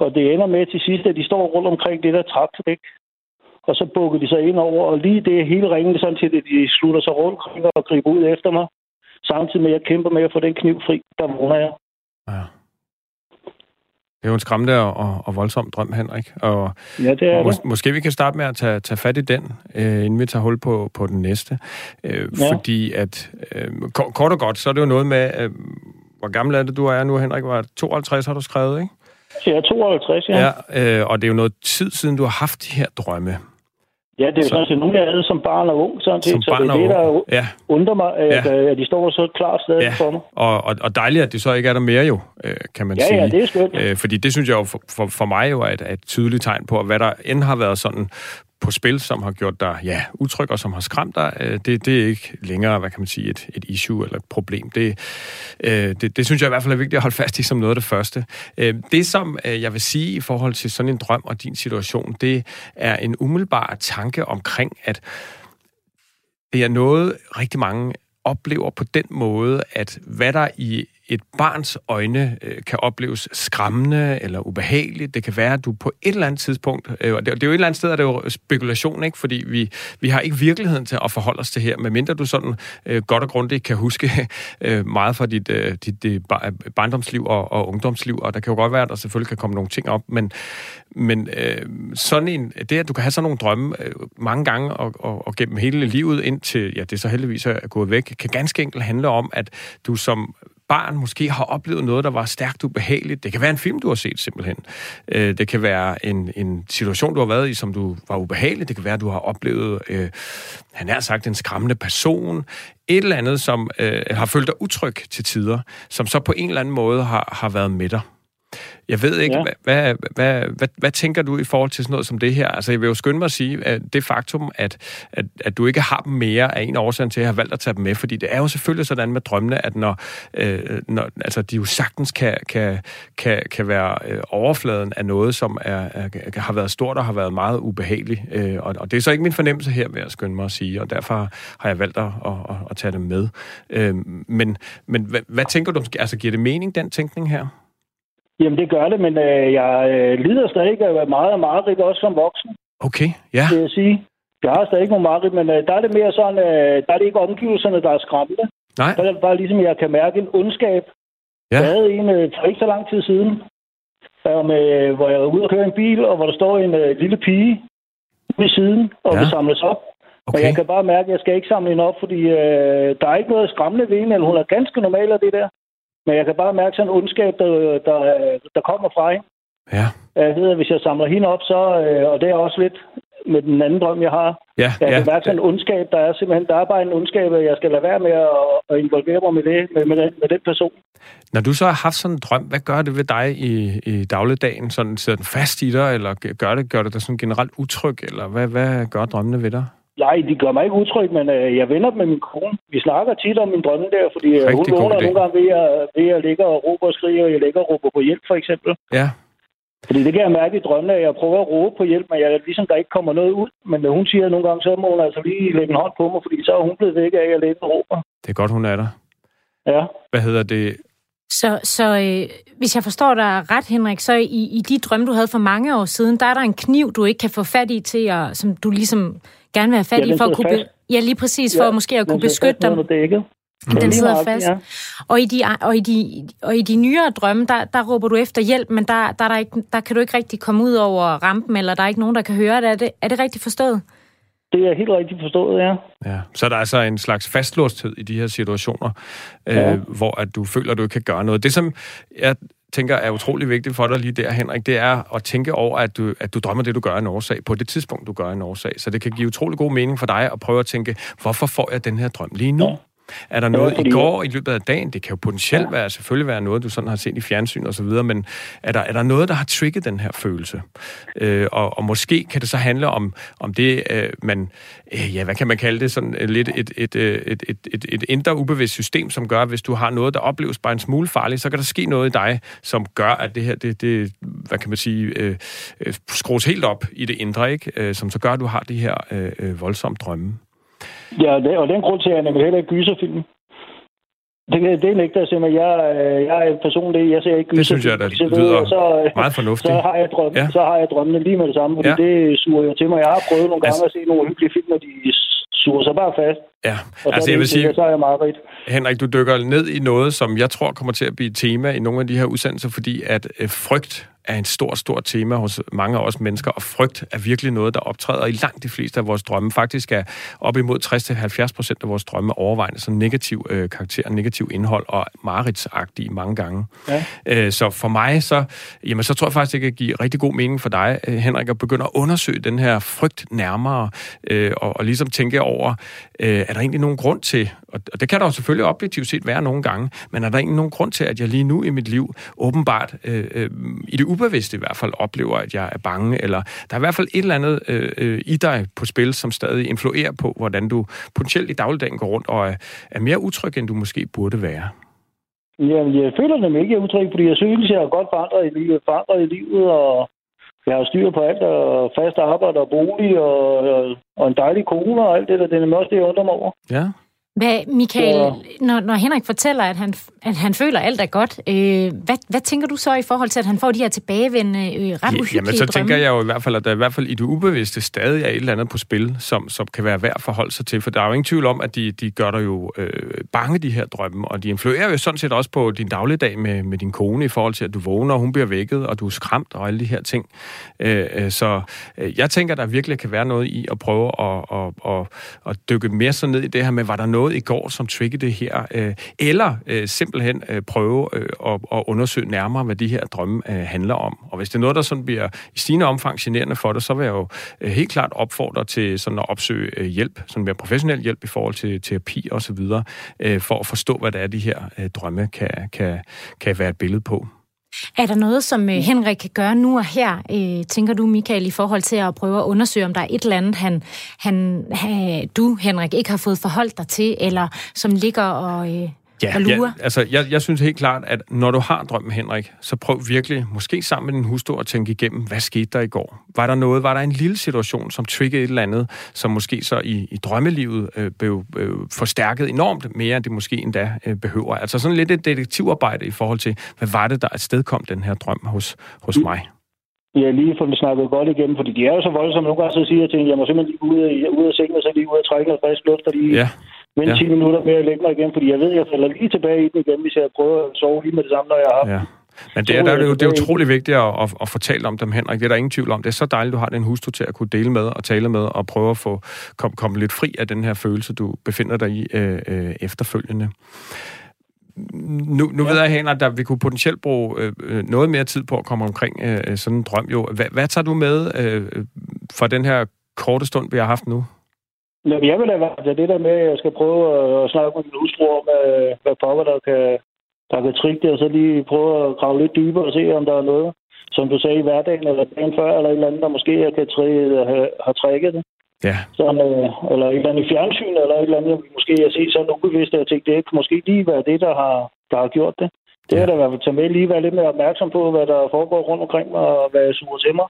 Og det ender med til sidst, at de står rundt omkring det der traktordæk. Og så bukker de sig ind over, og lige det hele ringen, sådan til, at de slutter sig rundt og griber ud efter mig. Samtidig med, at jeg kæmper med at få den kniv fri, der vågner jeg. Ja. Det er jo en skræmmende og, og, og voldsom drøm, Henrik. Og ja, det er mås- det. Måske vi kan starte med at tage, tage fat i den, øh, inden vi tager hul på, på den næste. Øh, ja. Fordi at, øh, kort og godt, så er det jo noget med, øh, hvor gammel er det, du er nu, Henrik? Var 52, har du skrevet, ikke? Jeg er 52, ja. ja øh, og det er jo noget tid siden, du har haft de her drømme. Ja, det er jo sådan set nogle, jeg havde som barn og ung, sådan set. Som så barn det er det, der ja. undrer mig, at, ja. Øh, at de står så klart stadig ja. for mig. Og, og, og dejligt, at det så ikke er der mere jo, øh, kan man ja, sige. Ja, det er skønt. Øh, fordi det synes jeg jo for, for, for mig jo er et, et tydeligt tegn på, at hvad der end har været sådan på spil, som har gjort dig ja, utryg og som har skræmt dig, øh, det, det er ikke længere, hvad kan man sige, et, et issue eller et problem. Det, øh, det, det synes jeg i hvert fald er vigtigt at holde fast i som noget af det første. Øh, det, som øh, jeg vil sige i forhold til sådan en drøm og din situation, det er en umiddelbar tanke omkring, at det er noget, rigtig mange oplever på den måde, at hvad der i et barns øjne øh, kan opleves skræmmende eller ubehageligt. Det kan være, at du på et eller andet tidspunkt, øh, og det, det er jo et eller andet sted, er det jo spekulation, ikke? fordi vi, vi har ikke virkeligheden til at forholde os til her, medmindre du sådan øh, godt og grundigt kan huske [LAUGHS] øh, meget fra dit, øh, dit, dit barndomsliv og, og ungdomsliv, og der kan jo godt være, at der selvfølgelig kan komme nogle ting op, men, men øh, sådan en, det, at du kan have sådan nogle drømme øh, mange gange og, og, og gennem hele livet, indtil ja, det så heldigvis er gået væk, kan ganske enkelt handle om, at du som barn måske har oplevet noget, der var stærkt ubehageligt. Det kan være en film, du har set simpelthen. Øh, det kan være en, en situation, du har været i, som du var ubehagelig. Det kan være, at du har oplevet, øh, han er sagt, en skræmmende person. Et eller andet, som øh, har følt dig utryg til tider, som så på en eller anden måde har, har været med dig. Jeg ved ikke, ja. hvad, hvad, hvad, hvad tænker du i forhold til sådan noget som det her? Altså, jeg vil jo skynde mig at sige, at det faktum, at, at, at du ikke har dem mere, er en årsag til, at jeg har valgt at tage dem med, fordi det er jo selvfølgelig sådan med drømmene, at når, øh, når altså, de jo sagtens kan, kan, kan, kan være øh, overfladen af noget, som er, er, har været stort og har været meget ubehageligt. Øh, og, og det er så ikke min fornemmelse her, vil jeg skynde mig at sige, og derfor har jeg valgt at, at, at, at tage dem med. Øh, men men hvad, hvad tænker du? Altså, giver det mening, den tænkning her? Jamen, det gør det, men øh, jeg øh, lider stadig af meget af mareridt, også som voksen. Okay, ja. Det vil sige. Jeg har stadig nogle mareridt, men øh, der er det mere sådan, øh, der er det ikke omgivelserne, der er skræmmende. Nej. Der er det bare ligesom, jeg kan mærke en ondskab. Ja. Jeg havde en øh, for ikke så lang tid siden, der med, hvor jeg var ude og køre en bil, og hvor der står en øh, lille pige ved siden, og ja. vil samles op. Okay. Og jeg kan bare mærke, at jeg skal ikke samle hende op, fordi øh, der er ikke noget skræmmende ved hende, eller hun er ganske normal af det der. Men jeg kan bare mærke sådan en ondskab, der, der, der kommer fra hende. Ja. Jeg ved, at hvis jeg samler hende op, så, øh, og det er også lidt med den anden drøm, jeg har. Ja, jeg ja. kan mærke sådan en ondskab, der er simpelthen, der er bare en ondskab, at jeg skal lade være med at, at involvere mig med, det, med, med, den, med den person. Når du så har haft sådan en drøm, hvad gør det ved dig i, i dagligdagen? Sådan, sidder den fast i dig, eller gør det, gør det dig sådan generelt utryg, eller hvad, hvad gør drømmene ved dig? Nej, de gør mig ikke utryg, men øh, jeg vender med min kone. Vi snakker tit om min drømme der, fordi øh, hun vågner nogle gange ved at, ved at ligge og råbe og skrige, og jeg ligger og råber på hjælp, for eksempel. Ja. Fordi det kan jeg mærke i drømmene, at jeg prøver at råbe på hjælp, men jeg ligesom der ikke kommer noget ud. Men når hun siger nogle gange, så må hun altså lige lægge en hånd på mig, fordi så er hun blevet væk af, at jeg lidt råber. Det er godt, hun er der. Ja. Hvad hedder det? Så, så øh, hvis jeg forstår dig ret, Henrik, så i, i de drømme, du havde for mange år siden, der er der en kniv, du ikke kan få fat i til, at, som du ligesom gerne vil have fat Ja, i, for at kunne... Be- ja, lige præcis, for Ja, måske at kunne beskytte dem. dækket. Den Lige sidder fast. Ja. Og i de, og i de, og i de nyere drømme, der, der råber du efter hjælp, men der, der, er der, ikke, der kan du ikke rigtig komme ud over rampen, eller der er ikke nogen, der kan høre det. Er det, er det rigtigt forstået? Det er helt rigtigt forstået, ja. Ja. Så der er altså en slags fastlåsthed i de her situationer, Ja. øh, hvor at du føler, at du ikke kan gøre noget. Det, som jeg tænker er utrolig vigtigt for dig lige der, Henrik, det er at tænke over, at du, at du drømmer det, du gør en årsag, på det tidspunkt, du gør en årsag. Så det kan give utrolig god mening for dig at prøve at tænke, hvorfor får jeg den her drøm lige nu? Ja. Er der noget fordi- i går i løbet af dagen? Det kan jo potentielt være, selvfølgelig være noget, du sådan har set i fjernsyn og så videre, men er der, er der noget, der har trigget den her følelse? Øh, og, og måske kan det så handle om, om det, øh, man, øh, ja, hvad kan man kalde det, sådan øh, lidt et, et, øh, et, et, et, et indre ubevidst system, som gør, at hvis du har noget, der opleves bare en smule farligt, så kan der ske noget i dig, som gør, at det her, det, det hvad kan man sige, øh, øh, skrues helt op i det indre, ikke? Øh, som så gør, at du har de her øh, voldsomme drømme. Ja, og det, og den grund til, at jeg nemlig heller ikke gyserfilm. Det, det nægter jeg simpelthen. Jeg, øh, jeg er en person, det, jeg ser ikke gyserfilm. Det synes jeg, der lyder så, øh, Meget fornuftigt. så har jeg drømme, Ja. så har jeg drømmene lige med det samme, fordi Ja. det suger jeg til mig. Jeg har prøvet nogle gange Altså- at se nogle hyggelige film, og de suger sig bare fast. Ja, Og altså så, jeg er vil sige, så er jeg meget rigt. Henrik, du dykker ned i noget, som jeg tror kommer til at blive et tema i nogle af de her udsendelser, fordi at øh, frygt er en stor, stor tema hos mange af os mennesker, og frygt er virkelig noget, der optræder i langt de fleste af vores drømme. Faktisk er op imod 60-70 procent af vores drømme overvejende som negativ øh, karakter, negativ indhold og mareridsagtige mange gange. Ja. Øh, så for mig, så, jamen, så tror jeg faktisk, det kan give rigtig god mening for dig, øh, Henrik, at begynde at undersøge den her frygt nærmere, øh, og, og ligesom tænke over, øh, er der egentlig nogen grund til, og, og det kan der jo selvfølgelig objektivt set være nogle gange, men er der egentlig nogen grund til, at jeg lige nu i mit liv åbenbart, øh, øh, i det ubevidste i hvert fald, oplever, at jeg er bange, eller der er i hvert fald et eller andet øh, øh, i dig på spil, som stadig influerer på, hvordan du potentielt i dagligdagen går rundt og er, er mere utryg, end du måske burde være. Jamen, jeg føler nemlig ikke, jeg er utryg, fordi jeg synes, jeg er godt forandret i livet, forandret i livet, og jeg har styr på alt, og fast arbejde og bolig, og, og, og en dejlig kone og alt det der. Det er nemlig også det, jeg undrer mig over. Ja, Hvad, Michael, Så- når, når Henrik fortæller, at han, at han føler, at alt er godt, øh, hvad, hvad tænker du så i forhold til, at han får de her tilbagevendende, øh, ret Ja, uhyggelige Jamen, så drømme? tænker jeg jo i hvert fald, at der i hvert fald i det ubevidste stadig er et eller andet på spil, som, som kan være værd at forholde sig til. For der er jo ingen tvivl om, at de, de gør dig jo øh, bange, de her drømme. Og de influerer jo sådan set også på din dagligdag med, med din kone i forhold til, at du vågner, og hun bliver vækket, og du er skræmt og alle de her ting. Øh, øh, så øh, jeg tænker, der virkelig kan være noget i at prøve at, at, at, at dykke mere så ned i det her med, var der noget i går, som triggede det her? Øh, eller øh, simpelthen øh, prøve øh, at, at undersøge nærmere, hvad de her drømme øh, handler om. Og hvis det er noget, der sådan bliver i stigende omfang generende for dig, så vil jeg jo øh, helt klart opfordre til sådan at opsøge øh, hjælp, sådan mere professionel hjælp i forhold til terapi og så videre, øh, for at forstå, hvad det er, de her øh, drømme kan, kan, kan være et billede på. Er der noget, som øh, Henrik kan gøre nu og her, øh, tænker du, Michael, i forhold til at prøve at undersøge, om der er et eller andet, han, han, han, du, Henrik, ikke har fået forholdt dig til, eller som ligger og, øh, og lurer? Ja, altså, jeg, jeg synes helt klart, at når du har drømmen, Henrik, så prøv virkelig, måske sammen med din hustru, at tænke igennem, hvad skete der i går? Var der noget, var der en lille situation, som triggede et eller andet, som måske så i, i drømmelivet øh, blev øh, forstærket enormt mere, end det måske endda øh, behøver? Altså sådan lidt et detektivarbejde i forhold til, hvad var det, der afstedkom den her drøm hos, hos mig? Jeg lige få dem snakket godt igennem, fordi de er jo så voldsomme. Nogle gange så siger jeg til hende, jeg må simpelthen lige ud af, ud af sengen, og så lige ud og trække noget frisk luft, og lige Ja, vente Ja. 10 minutter med at lægge mig igen, fordi jeg ved, at jeg falder lige tilbage i den igen, hvis jeg prøver at sove lige med det samme, når jeg har ja. Men det er, der, er det, jo, det er utrolig vigtigt at, at, at fortælle om dem, Henrik. Det er der ingen tvivl om. Det er så dejligt, du har den hustru til at kunne dele med og tale med og prøve at få komme kom lidt fri af den her følelse, du befinder dig i øh, øh, efterfølgende. Nu, nu ja. ved jeg, Henrik, at vi kunne potentielt bruge øh, øh, noget mere tid på at komme omkring øh, sådan en drøm. Jo. Hvad, hvad tager du med øh, fra den her korte stund, vi har haft nu? Jamen, jeg vil da være det der med, at jeg skal prøve at, snakke med min hustru om, hvad pokker der kan, der kan trikke det, og så lige prøve at grave lidt dybere og se, om der er noget, som du sagde i hverdagen, eller dagen før, eller et eller andet, der måske jeg kan tri- have trækket det. Ja, Sådan, øh, eller et eller andet i fjernsyn, eller et eller andet, jeg måske har set sådan ubevidst, at jeg tænkte, det kan måske lige være det, der har, der har gjort det. Det er da i hvert fald tage med lige være lidt mere opmærksom på, hvad der foregår rundt omkring mig, og hvad jeg suger til mig.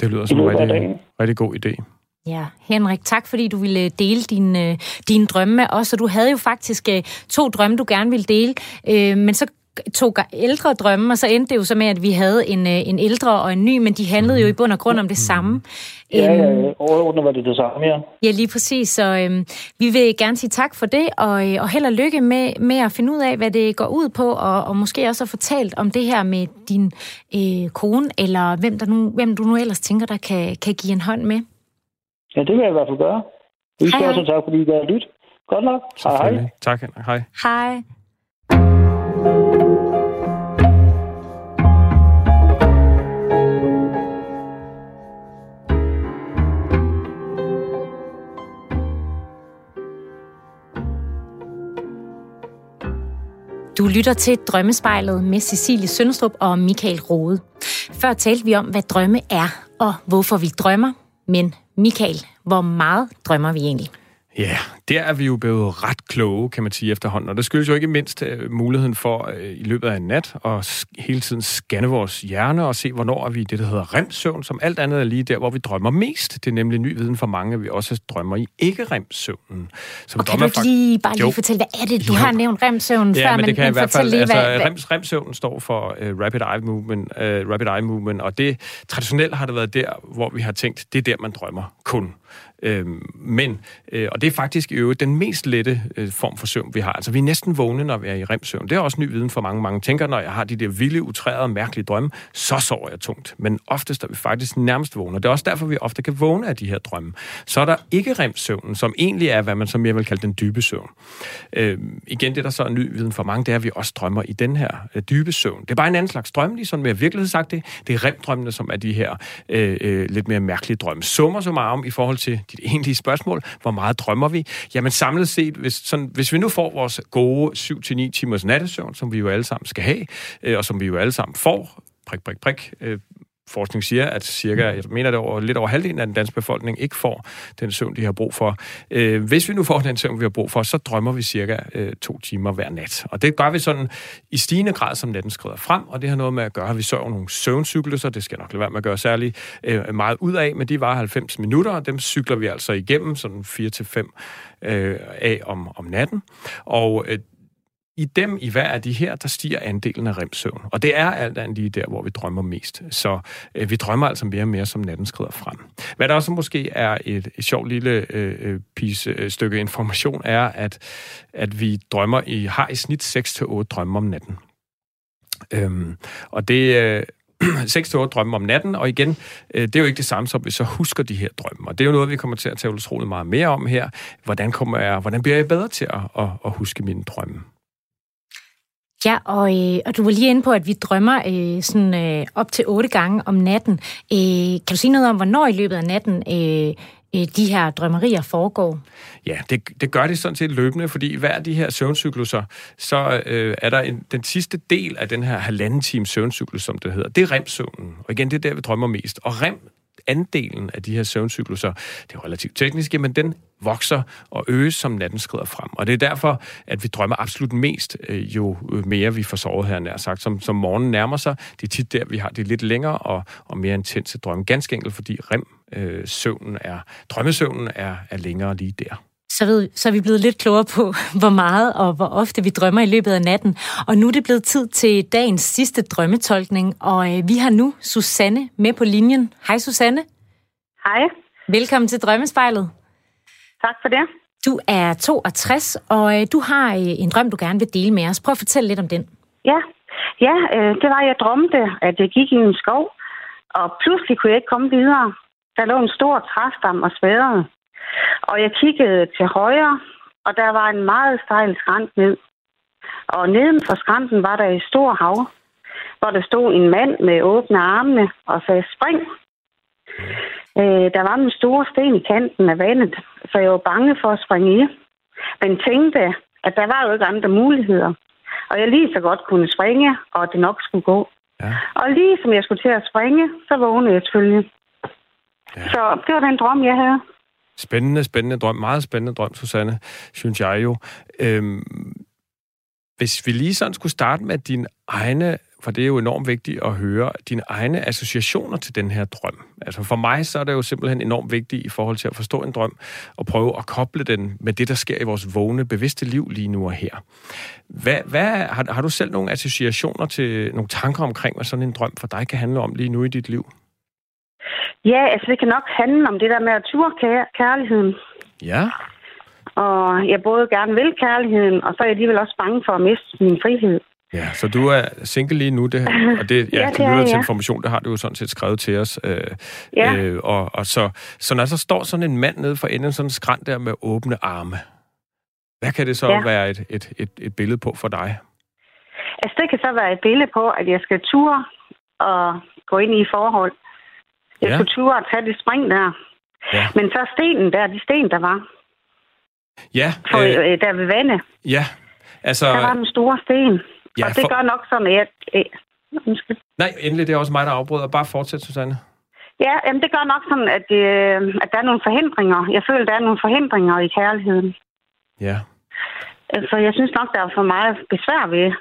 Det lyder som en rigtig, rigtig god idé. Ja, Henrik, tak fordi du ville dele din, din drømme med os, og du havde jo faktisk to drømme, du gerne ville dele, men så to ældre drømme, og så endte det jo så med, at vi havde en, øh, en ældre og en ny, men de handlede jo i bund og grund om det samme. Ja, ja, ja. overordnet var det det samme, ja. Ja, lige præcis. Så øhm, vi vil gerne sige tak for det, og, øh, og held og lykke med, med at finde ud af, hvad det går ud på, og, og måske også at fortalt om det her med din øh, kone, eller hvem, der nu, hvem du nu ellers tænker, der kan, kan give en hånd med. Ja, det vil jeg i hvert fald gøre. Vi skal også tak, fordi I har lyttet. Godt nok. Hej, hej. Tak, Hej. Hej. Du lytter til Drømmespejlet med Cecilie Sønstrup og Michael Rode. Før talte vi om, hvad drømme er og hvorfor vi drømmer. Men Michael, hvor meget drømmer vi egentlig? Ja, der er vi jo blevet ret kloge, kan man sige efterhånden. Og det skyldes jo ikke mindst uh, muligheden for uh, i løbet af en nat at hele tiden scanne vores hjerne og se, hvornår er vi i det, der hedder remsøvn, som alt andet er lige der, hvor vi drømmer mest. Det er nemlig ny viden for mange, at vi også drømmer i ikke-remsøvnen. Så og kan du ikke lige, bare lige jo. fortælle, hvad er det? Du jo. har nævnt remsøvnen ja, før, men, det kan men i hvert fald, lige, altså, hvad, rems, remsøvnen står for uh, rapid, eye movement, uh, rapid eye movement, og det traditionelt har det været der, hvor vi har tænkt, det er der, man drømmer kun. Øhm, men, øh, og det er faktisk øvrigt den mest lette øh, form for søvn, vi har. Altså, vi er næsten vågne, når vi er i remsøvn. Det er også ny viden for mange. Mange tænker, når jeg har de der vilde, utrærede, mærkelige drømme, så sover jeg tungt. Men oftest er vi faktisk nærmest vågne. Det er også derfor, vi ofte kan vågne af de her drømme. Så er der ikke remsøvnen, som egentlig er, hvad man som jeg vil kalde den dybe søvn. Øh, igen, det der så er ny viden for mange, det er, at vi også drømmer i den her øh, dybe søvn. Det er bare en anden slags drøm, lige sådan mere virkelighed sagt det. Det er remdrømmene, som er de her øh, øh, lidt mere mærkelige drømme. Summer så meget om i forhold til dit egentlige spørgsmål. Hvor meget drømmer vi? Jamen samlet set, hvis, sådan, hvis vi nu får vores gode 7-9 timers nattesøvn, som vi jo alle sammen skal have, øh, og som vi jo alle sammen får, prik, prik, prik, øh, forskning siger, at cirka, jeg mener det over, lidt over halvdelen af den danske befolkning ikke får den søvn, de har brug for. Øh, hvis vi nu får den søvn, vi har brug for, så drømmer vi cirka øh, to timer hver nat. Og det gør vi sådan i stigende grad, som natten skrider frem, og det har noget med at gøre, at vi sover nogle søvncykluser, det skal nok lade være med at gøre særlig øh, meget ud af, men de var 90 minutter, og dem cykler vi altså igennem sådan 4-5 øh, af om, om natten. Og øh, i dem, i hver af de her, der stiger andelen af remsøvn. Og det er alt andet lige der, hvor vi drømmer mest. Så øh, vi drømmer altså mere og mere, som natten skrider frem. Hvad der også måske er et, et sjovt lille øh, øh piece, øh, stykke information, er, at, at vi drømmer i, har i snit 6-8 drømme om natten. Øhm, og det... Øh, [CLEARS THROAT] 6-8 drømme om natten, og igen, øh, det er jo ikke det samme som, vi så husker de her drømme. Og det er jo noget, vi kommer til at tale utrolig meget mere om her. Hvordan, kommer jeg, hvordan bliver jeg bedre til at, at, at huske mine drømme? Ja, og, øh, og du var lige inde på, at vi drømmer øh, sådan, øh, op til otte gange om natten. Øh, kan du sige noget om, hvornår i løbet af natten øh, øh, de her drømmerier foregår? Ja, det, det gør det sådan set løbende, fordi hver af de her søvncykluser, så øh, er der en, den sidste del af den her halvanden time søvncyklus, som det hedder. Det er remsøvnen. Og igen, det er der, vi drømmer mest. Og rem andelen af de her søvncykluser, det er relativt teknisk, men den vokser og øges, som natten skrider frem. Og det er derfor, at vi drømmer absolut mest, øh, jo mere vi får sovet her, nær sagt. Som, som morgenen nærmer sig, det er tit der, vi har det lidt længere og, og mere intense drømme. Ganske enkelt, fordi rem-søvnen øh, er, drømmesøvnen er, er længere lige der så, ved, så er vi blevet lidt klogere på, [LAUGHS] hvor meget og hvor ofte vi drømmer i løbet af natten. Og nu er det blevet tid til dagens sidste drømmetolkning, og øh, vi har nu Susanne med på linjen. Hej Susanne. Hej. Velkommen til Drømmespejlet. Tak for det. Du er 62, og øh, du har øh, en drøm, du gerne vil dele med os. Prøv at fortælle lidt om den. Ja, ja øh, det var, jeg drømte, at jeg gik i en skov, og pludselig kunne jeg ikke komme videre. Der lå en stor træstam og sværede. Og jeg kiggede til højre, og der var en meget stejl skrant ned. Og neden for skranten var der et stort hav, hvor der stod en mand med åbne armene og sagde, spring. Øh, der var en store sten i kanten af vandet, så jeg var bange for at springe i. Men tænkte, at der var jo ikke andre muligheder. Og jeg lige så godt kunne springe, og det nok skulle gå. Ja. Og lige som jeg skulle til at springe, så vågnede jeg selvfølgelig. Ja. Så det var den drøm, jeg havde. Spændende, spændende drøm. Meget spændende drøm, Susanne, synes jeg jo. Øhm, hvis vi lige sådan skulle starte med din egne for det er jo enormt vigtigt at høre dine egne associationer til den her drøm. Altså for mig så er det jo simpelthen enormt vigtigt i forhold til at forstå en drøm og prøve at koble den med det, der sker i vores vågne, bevidste liv lige nu og her. Hvad, hvad, har, har du selv nogle associationer til, nogle tanker omkring, hvad sådan en drøm for dig kan handle om lige nu i dit liv? Ja, altså det kan nok handle om det der med at ture kær- kærligheden. Ja. Og jeg både gerne vil kærligheden, og så er jeg alligevel også bange for at miste min frihed. Ja, så du er single lige nu, det her, [LAUGHS] og det, ja, Ja, det er til ja. information, det har du jo sådan set skrevet til os. Øh, Ja. øh, og, og så, så når så står sådan en mand nede for enden, sådan en skrant der med åbne arme, hvad kan det så Ja. være et, et, et, et billede på for dig? Altså det kan så være et billede på, at jeg skal ture og gå ind i forhold. Jeg Ja. skulle ture og tage det spring der. Ja. Men så stenen der, de sten, der var, Ja, for, øh, øh, der ved vandet, ja, altså... der var den store sten. Ja, og det for- gør nok sådan, at jeg... Øh, undskyld. Nej, endelig, det er også mig, der afbryder. Bare fortsæt, Susanne. Ja, jamen det gør nok sådan, at, øh, at der er nogle forhindringer. Jeg føler, der er nogle forhindringer i kærligheden. Ja. Altså, jeg synes nok, der er for meget besvær ved.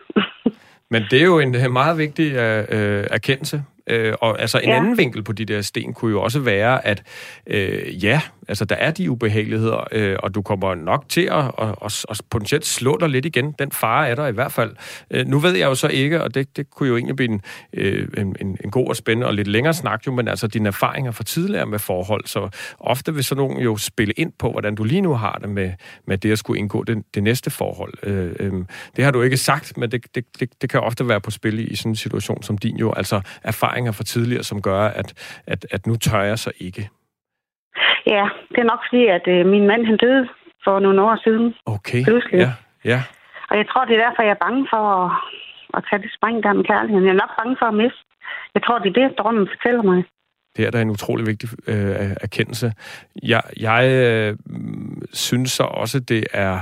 [LAUGHS] Men det er jo en meget vigtig øh, øh, erkendelse. Øh, og altså en ja. Anden vinkel på de der sten kunne jo også være, at øh, ja, altså der er de ubehageligheder, øh, og du kommer nok til at, og, og, og potentielt slå dig lidt igen. Den fare er der i hvert fald. Øh, nu ved jeg jo så ikke, og det, det kunne jo egentlig blive en, øh, en, en, en god og spændende og lidt længere snak jo, men altså dine erfaringer fra tidligere med forhold, så ofte vil sådan nogen jo spille ind på, hvordan du lige nu har det med, med det at skulle indgå det, det næste forhold. Øh, øh, det har du ikke sagt, men det, det, det, det kan ofte være på spil i, i sådan en situation som din jo, altså erfaringer fra tidligere, som gør, at, at, at nu tør jeg så ikke. Ja, det er nok fordi, at øh, min mand han døde for nogle år siden. Okay. Pludselig. Ja, ja. Og jeg tror, det er derfor, jeg er bange for at, at tage det spring der med kærligheden. Jeg er nok bange for at miste. Jeg tror, det er det, drømmen fortæller mig. Det er da en utrolig vigtig øh, erkendelse. Jeg, jeg øh, synes så også, det er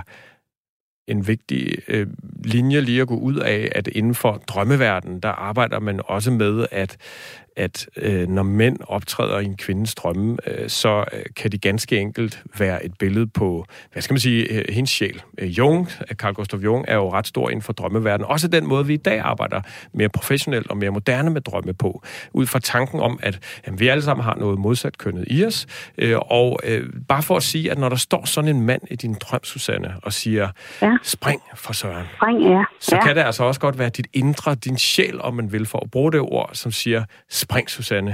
en vigtig øh, linje lige at gå ud af, at inden for drømmeverdenen, der arbejder man også med, at at øh, når mænd optræder i en kvindes drømme, øh, så øh, kan de ganske enkelt være et billede på, hvad skal man sige, øh, hendes sjæl. Øh, Jung, Carl Gustav Jung, er jo ret stor inden for drømmeverdenen. Også den måde, vi i dag arbejder mere professionelt og mere moderne med drømme på. Ud fra tanken om, at jamen, vi alle sammen har noget modsat kønnet i os. Øh, og øh, bare for at sige, at når der står sådan en mand i din drøm, Susanne, og siger, Ja. spring for søren, Spring, ja. så ja. kan det altså også godt være dit indre, din sjæl, om man vil, for at bruge det ord, som siger, spring, Susanne.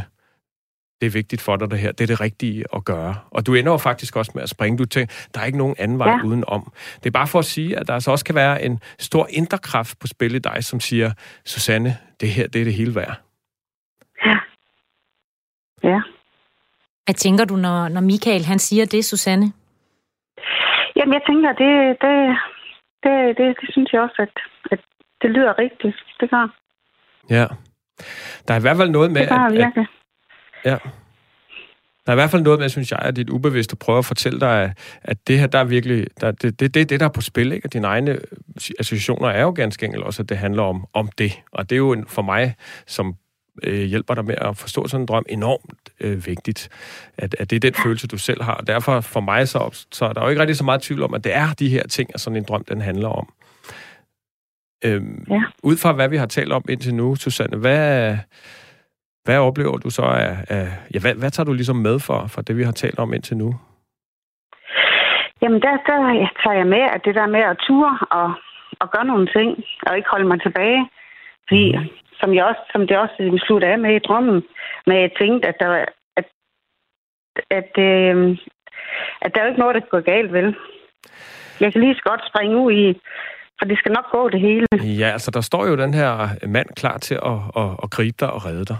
Det er vigtigt for dig, det her. Det er det rigtige at gøre. Og du ender jo faktisk også med at springe. Du tænker, der er ikke nogen anden vej ja. Udenom. Det er bare for at sige, at der altså også kan være en stor indre kraft på spil i dig, som siger, Susanne, det her, det er det hele værd. Ja. Ja. Hvad tænker du, når, når Michael han siger det, Susanne? Jamen, jeg tænker, det, det, det, det, det synes jeg også, at, at det lyder rigtigt. Det gør, Ja. Der er i hvert fald noget med, det gør at, at, virkelig. Ja. Der er i hvert fald noget med, synes jeg, at dit ubevidste prøver at fortælle dig, at- at det her, der er virkelig, der, det, det, det, det, der er på spil, ikke? Og dine egne associationer er jo ganske enkelt også, at det handler om, om det. Og det er jo en, for mig, som øh, hjælper dig med at forstå sådan en drøm, enormt øh, vigtigt, at, at det er den følelse, du selv har. Og derfor for mig, så, så er der jo ikke rigtig så meget tvivl om, at det er de her ting, at sådan en drøm, den handler om. Øhm, Ja. Ud fra hvad vi har talt om indtil nu, Susanne, hvad, hvad oplever du så af, af ja, hvad, hvad tager du ligesom med for, for det, vi har talt om indtil nu? Jamen, der, der tager jeg med, at det der med at ture og, og gøre nogle ting, og ikke holde mig tilbage. Fordi, mm. som, jeg også, som det også vi slutter af med i drømmen, med at jeg tænkte, at der at, at, øh, at der er jo ikke noget, der går galt, vel? Jeg kan lige så godt springe ud i, for det skal nok gå det hele. Ja, altså der står jo den her mand klar til at, at, at gribe dig og redde dig.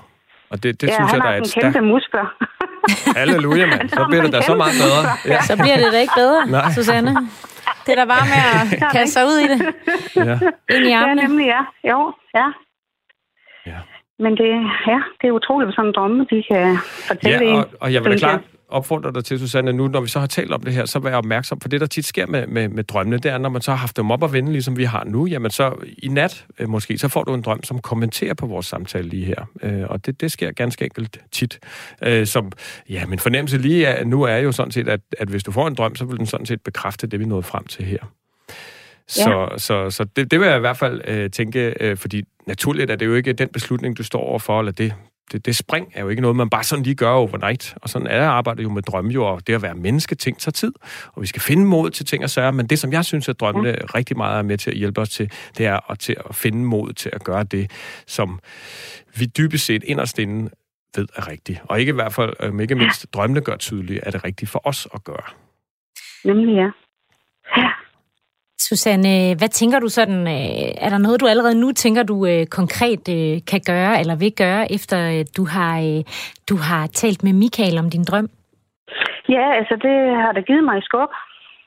Og det, det ja, synes han jeg, der har er et sådan kæmpe stærkt... muskler. [LAUGHS] Halleluja, mand. Så bliver det da så meget bedre. Ja. Så bliver det da ikke bedre, Nej. Susanne. Det er da bare med at [LAUGHS] kaste sig ud i det. Ja. Ind i Ja, armene. nemlig, ja. Jo, ja. Ja. Men det, ja, det er utroligt, hvad sådan en drømme, de kan fortælle Ja, og, og jeg vil da klart opfordre dig til, Susanne, nu når vi så har talt om det her, så vær opmærksom på det, der tit sker med, med, med drømmene, det er, når man så har haft dem op at vende, ligesom vi har nu, jamen så i nat øh, måske, så får du en drøm, som kommenterer på vores samtale lige her. Øh, og det, det sker ganske enkelt tit. Øh, som, ja, min fornemmelse lige er, nu er jo sådan set, at, at hvis du får en drøm, så vil den sådan set bekræfte det, vi nåede frem til her. Så, ja. så, så det, det vil jeg i hvert fald øh, tænke, øh, fordi naturligt er det jo ikke den beslutning, du står overfor, eller det, det, det spring er jo ikke noget, man bare sådan lige gør overnight. Og sådan er arbejdet jo med drømme jo, og det at være menneske, ting tager tid. Og vi skal finde mod til ting og sager, men det, som jeg synes, at drømmene ja. rigtig meget er med til at hjælpe os til, det er at, til at finde mod til at gøre det, som vi dybest set inderst inde ved er rigtigt. Og ikke i hvert fald, øh, ikke mindst, drømmene gør tydeligt, at det er rigtigt for os at gøre. Nemlig. Ja. Susanne, hvad tænker du sådan, øh, er der noget, du allerede nu tænker, du øh, konkret øh, kan gøre eller vil gøre, efter du har, du har talt med Michael om din drøm? Ja, altså det har da givet mig i skub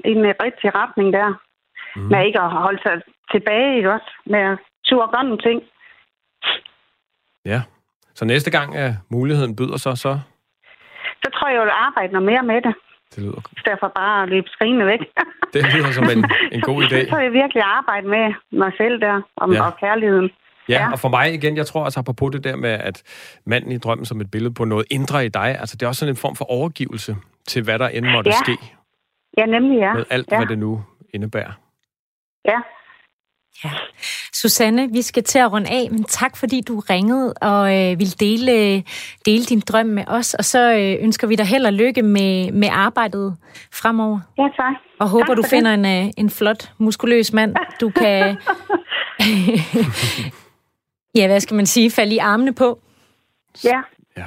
i en rigtig retning der. Mm. Med ikke at holde sig tilbage, ikke også? Med at turde gøre nogle ting. Ja, så næste gang, at muligheden byder sig, så? Så tror jeg, jeg vil arbejde noget mere med det. Det lyder Derfor bare at løbe skrigende væk. [LAUGHS] det lyder som en, en god idé. Så jeg virkelig arbejde med mig selv der, om, ja. og kærligheden. Ja, ja, og for mig igen, jeg tror altså på det der med, at manden i drømmen som et billede på noget indre i dig, altså det er også sådan en form for overgivelse til, hvad der end måtte ja. ske. Ja, nemlig ja. Med alt, ja. hvad det nu indebærer. Ja, Ja. Susanne, vi skal til at runde af, men tak fordi du ringede og øh, vil dele, dele din drøm med os. Og så øh, ønsker vi dig held og lykke med, med arbejdet fremover. Ja, tak. Og håber, tak du finder en, øh, en flot, muskuløs mand, du kan... [LAUGHS] [LAUGHS] ja, hvad skal man sige? Falde i armene på. Ja. Ja.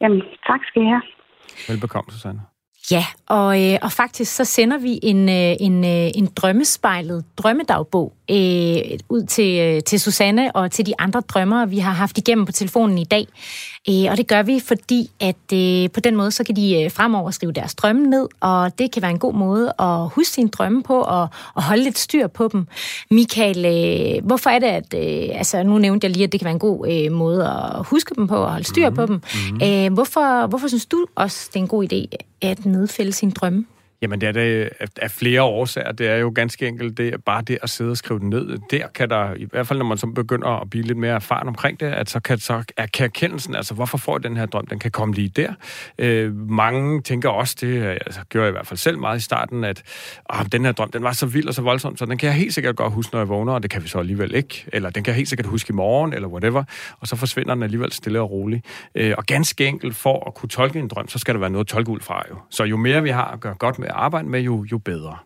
Jamen, tak skal I have. Velbekomme, Susanne. Ja, og, øh, og faktisk så sender vi en, øh, en, øh, en drømmespejlet drømmedagbog øh, ud til, øh, til Susanne og til de andre drømmere, vi har haft igennem på telefonen i dag. Øh, og det gør vi, fordi at øh, på den måde, så kan de øh, fremover skrive deres drømme ned, og det kan være en god måde at huske sine drømme på og, og holde lidt styr på dem. Michael, øh, hvorfor er det, at... Altså, nu nævnte jeg lige, at det kan være en god måde at huske dem på og holde styr mm-hmm. på dem. Mm-hmm. Hvorfor, hvorfor synes du også, det er en god idé at nedfælde sine drømme? Jamen, det er det af flere årsager. Det er jo ganske enkelt det, bare det at sidde og skrive det ned. Der kan der, i hvert fald når man så begynder at blive lidt mere erfaren omkring det, at så kan, så er, kan erkendelsen, altså hvorfor får jeg den her drøm, den kan komme lige der. Øh, mange tænker også, det øh, altså, gjorde jeg i hvert fald selv meget i starten, at åh, den her drøm, den var så vild og så voldsom, så den kan jeg helt sikkert godt huske, når jeg vågner, og det kan vi så alligevel ikke. Eller den kan jeg helt sikkert huske i morgen, eller whatever. Og så forsvinder den alligevel stille og roligt. Øh, og ganske enkelt, for at kunne tolke en drøm, så skal der være noget at tolke ud fra jo. Så jo mere vi har at gøre godt med arbejde med, jo, jo bedre.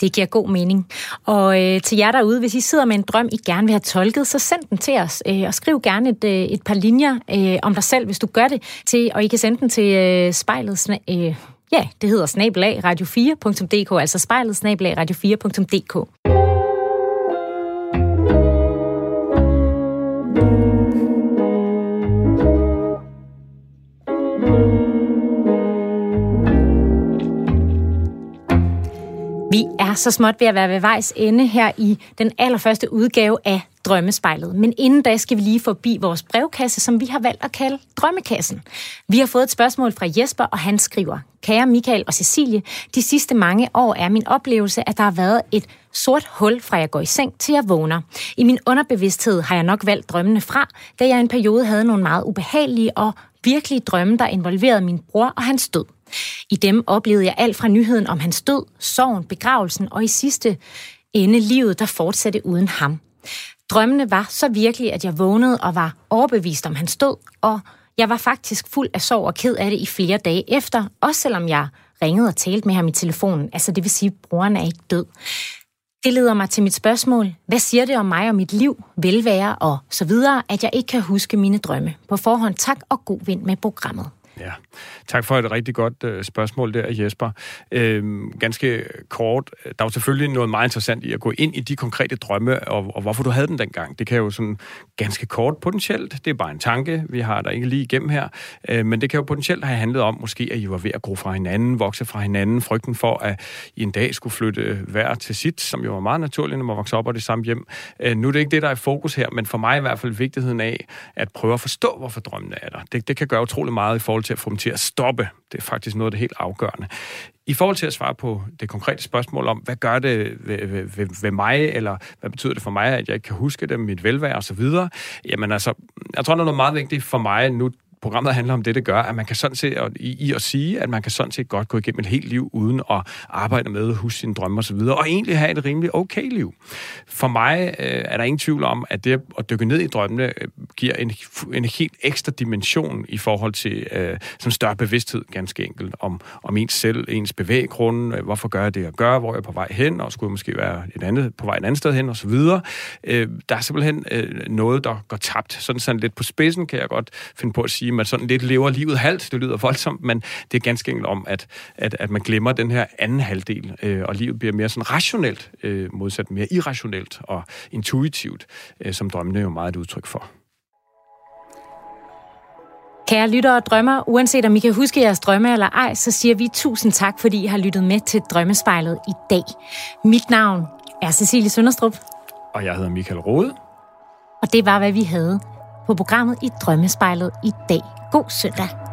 Det giver god mening. Og øh, til jer derude, hvis I sidder med en drøm, I gerne vil have tolket, så send den til os. Øh, og skriv gerne et, øh, et par linjer øh, om dig selv, hvis du gør det. Til, og I kan sende den til øh, spejlet... Øh, ja, det hedder snabelag radio4.dk, altså spejlet snabelag radio4.dk. Vi er så småt ved at være ved vejs ende her i den allerførste udgave af Drømmespejlet. Men inden da skal vi lige forbi vores brevkasse, som vi har valgt at kalde Drømmekassen. Vi har fået et spørgsmål fra Jesper, og han skriver, Kære Michael og Cecilie, de sidste mange år er min oplevelse, at der har været et sort hul fra jeg går i seng til jeg vågner. I min underbevidsthed har jeg nok valgt drømmene fra, da jeg en periode havde nogle meget ubehagelige og virkelige drømme, der involverede min bror og hans død. I dem oplevede jeg alt fra nyheden om hans død, sorgen, begravelsen og i sidste ende livet, der fortsatte uden ham. Drømmene var så virkelige, at jeg vågnede og var overbevist om hans død, og jeg var faktisk fuld af sorg og ked af det i flere dage efter, også selvom jeg ringede og talte med ham i telefonen. Altså det vil sige, at broren er ikke død. Det leder mig til mit spørgsmål. Hvad siger det om mig og mit liv, velvære og så videre, at jeg ikke kan huske mine drømme? På forhånd tak og god vind med programmet. Ja, tak for et rigtig godt øh, spørgsmål der, Jesper. Øhm, ganske kort, der er jo selvfølgelig noget meget interessant i at gå ind i de konkrete drømme, og, og hvorfor du havde den dengang. Det kan jo sådan ganske kort potentielt, det er bare en tanke, vi har der ikke lige igennem her, øh, men det kan jo potentielt have handlet om, måske at I var ved at gro fra hinanden, vokse fra hinanden, frygten for, at I en dag skulle flytte hver til sit, som jo var meget naturligt, når man vokser op og det samme hjem. Øh, nu er det ikke det, der er i fokus her, men for mig i hvert fald vigtigheden af at prøve at forstå, hvorfor drømmene er der. Det, det kan gøre utrolig meget i forhold til at få dem til at stoppe. Det er faktisk noget af det helt afgørende. I forhold til at svare på det konkrete spørgsmål om, hvad gør det ved, ved, ved, ved mig, eller hvad betyder det for mig, at jeg ikke kan huske det, mit velvære osv., jamen altså, jeg tror, der er noget meget vigtigt for mig nu programmet handler om det, det gør, at man kan sådan set, og i, i at sige, at man kan sådan set godt gå igennem et helt liv uden at arbejde med, huske sine drømme osv., og, og egentlig have et rimelig okay liv. For mig øh, er der ingen tvivl om, at det at dykke ned i drømmene øh, giver en, en helt ekstra dimension i forhold til øh, sådan større bevidsthed, ganske enkelt, om, om ens selv, ens bevæggrunde, øh, hvorfor gør jeg det, jeg gør, hvor jeg er på vej hen, og skulle jeg måske være et andet, på vej et andet sted hen, osv. Øh, der er simpelthen øh, noget, der går tabt. Sådan, sådan lidt på spidsen kan jeg godt finde på at sige, man sådan lidt lever livet halvt. Det lyder voldsomt, men det er ganske enkelt om, at, at, at man glemmer den her anden halvdel, øh, og livet bliver mere sådan rationelt, øh, modsat mere irrationelt og intuitivt, øh, som drømmene jo meget et udtryk for. Kære lyttere og drømmer, uanset om I kan huske jeres drømme eller ej, så siger vi tusind tak, fordi I har lyttet med til Drømmespejlet i dag. Mit navn er Cecilie Sønderstrup. Og jeg hedder Michael Rode. Og det var, hvad vi havde på programmet i Drømmespejlet i dag. God søndag.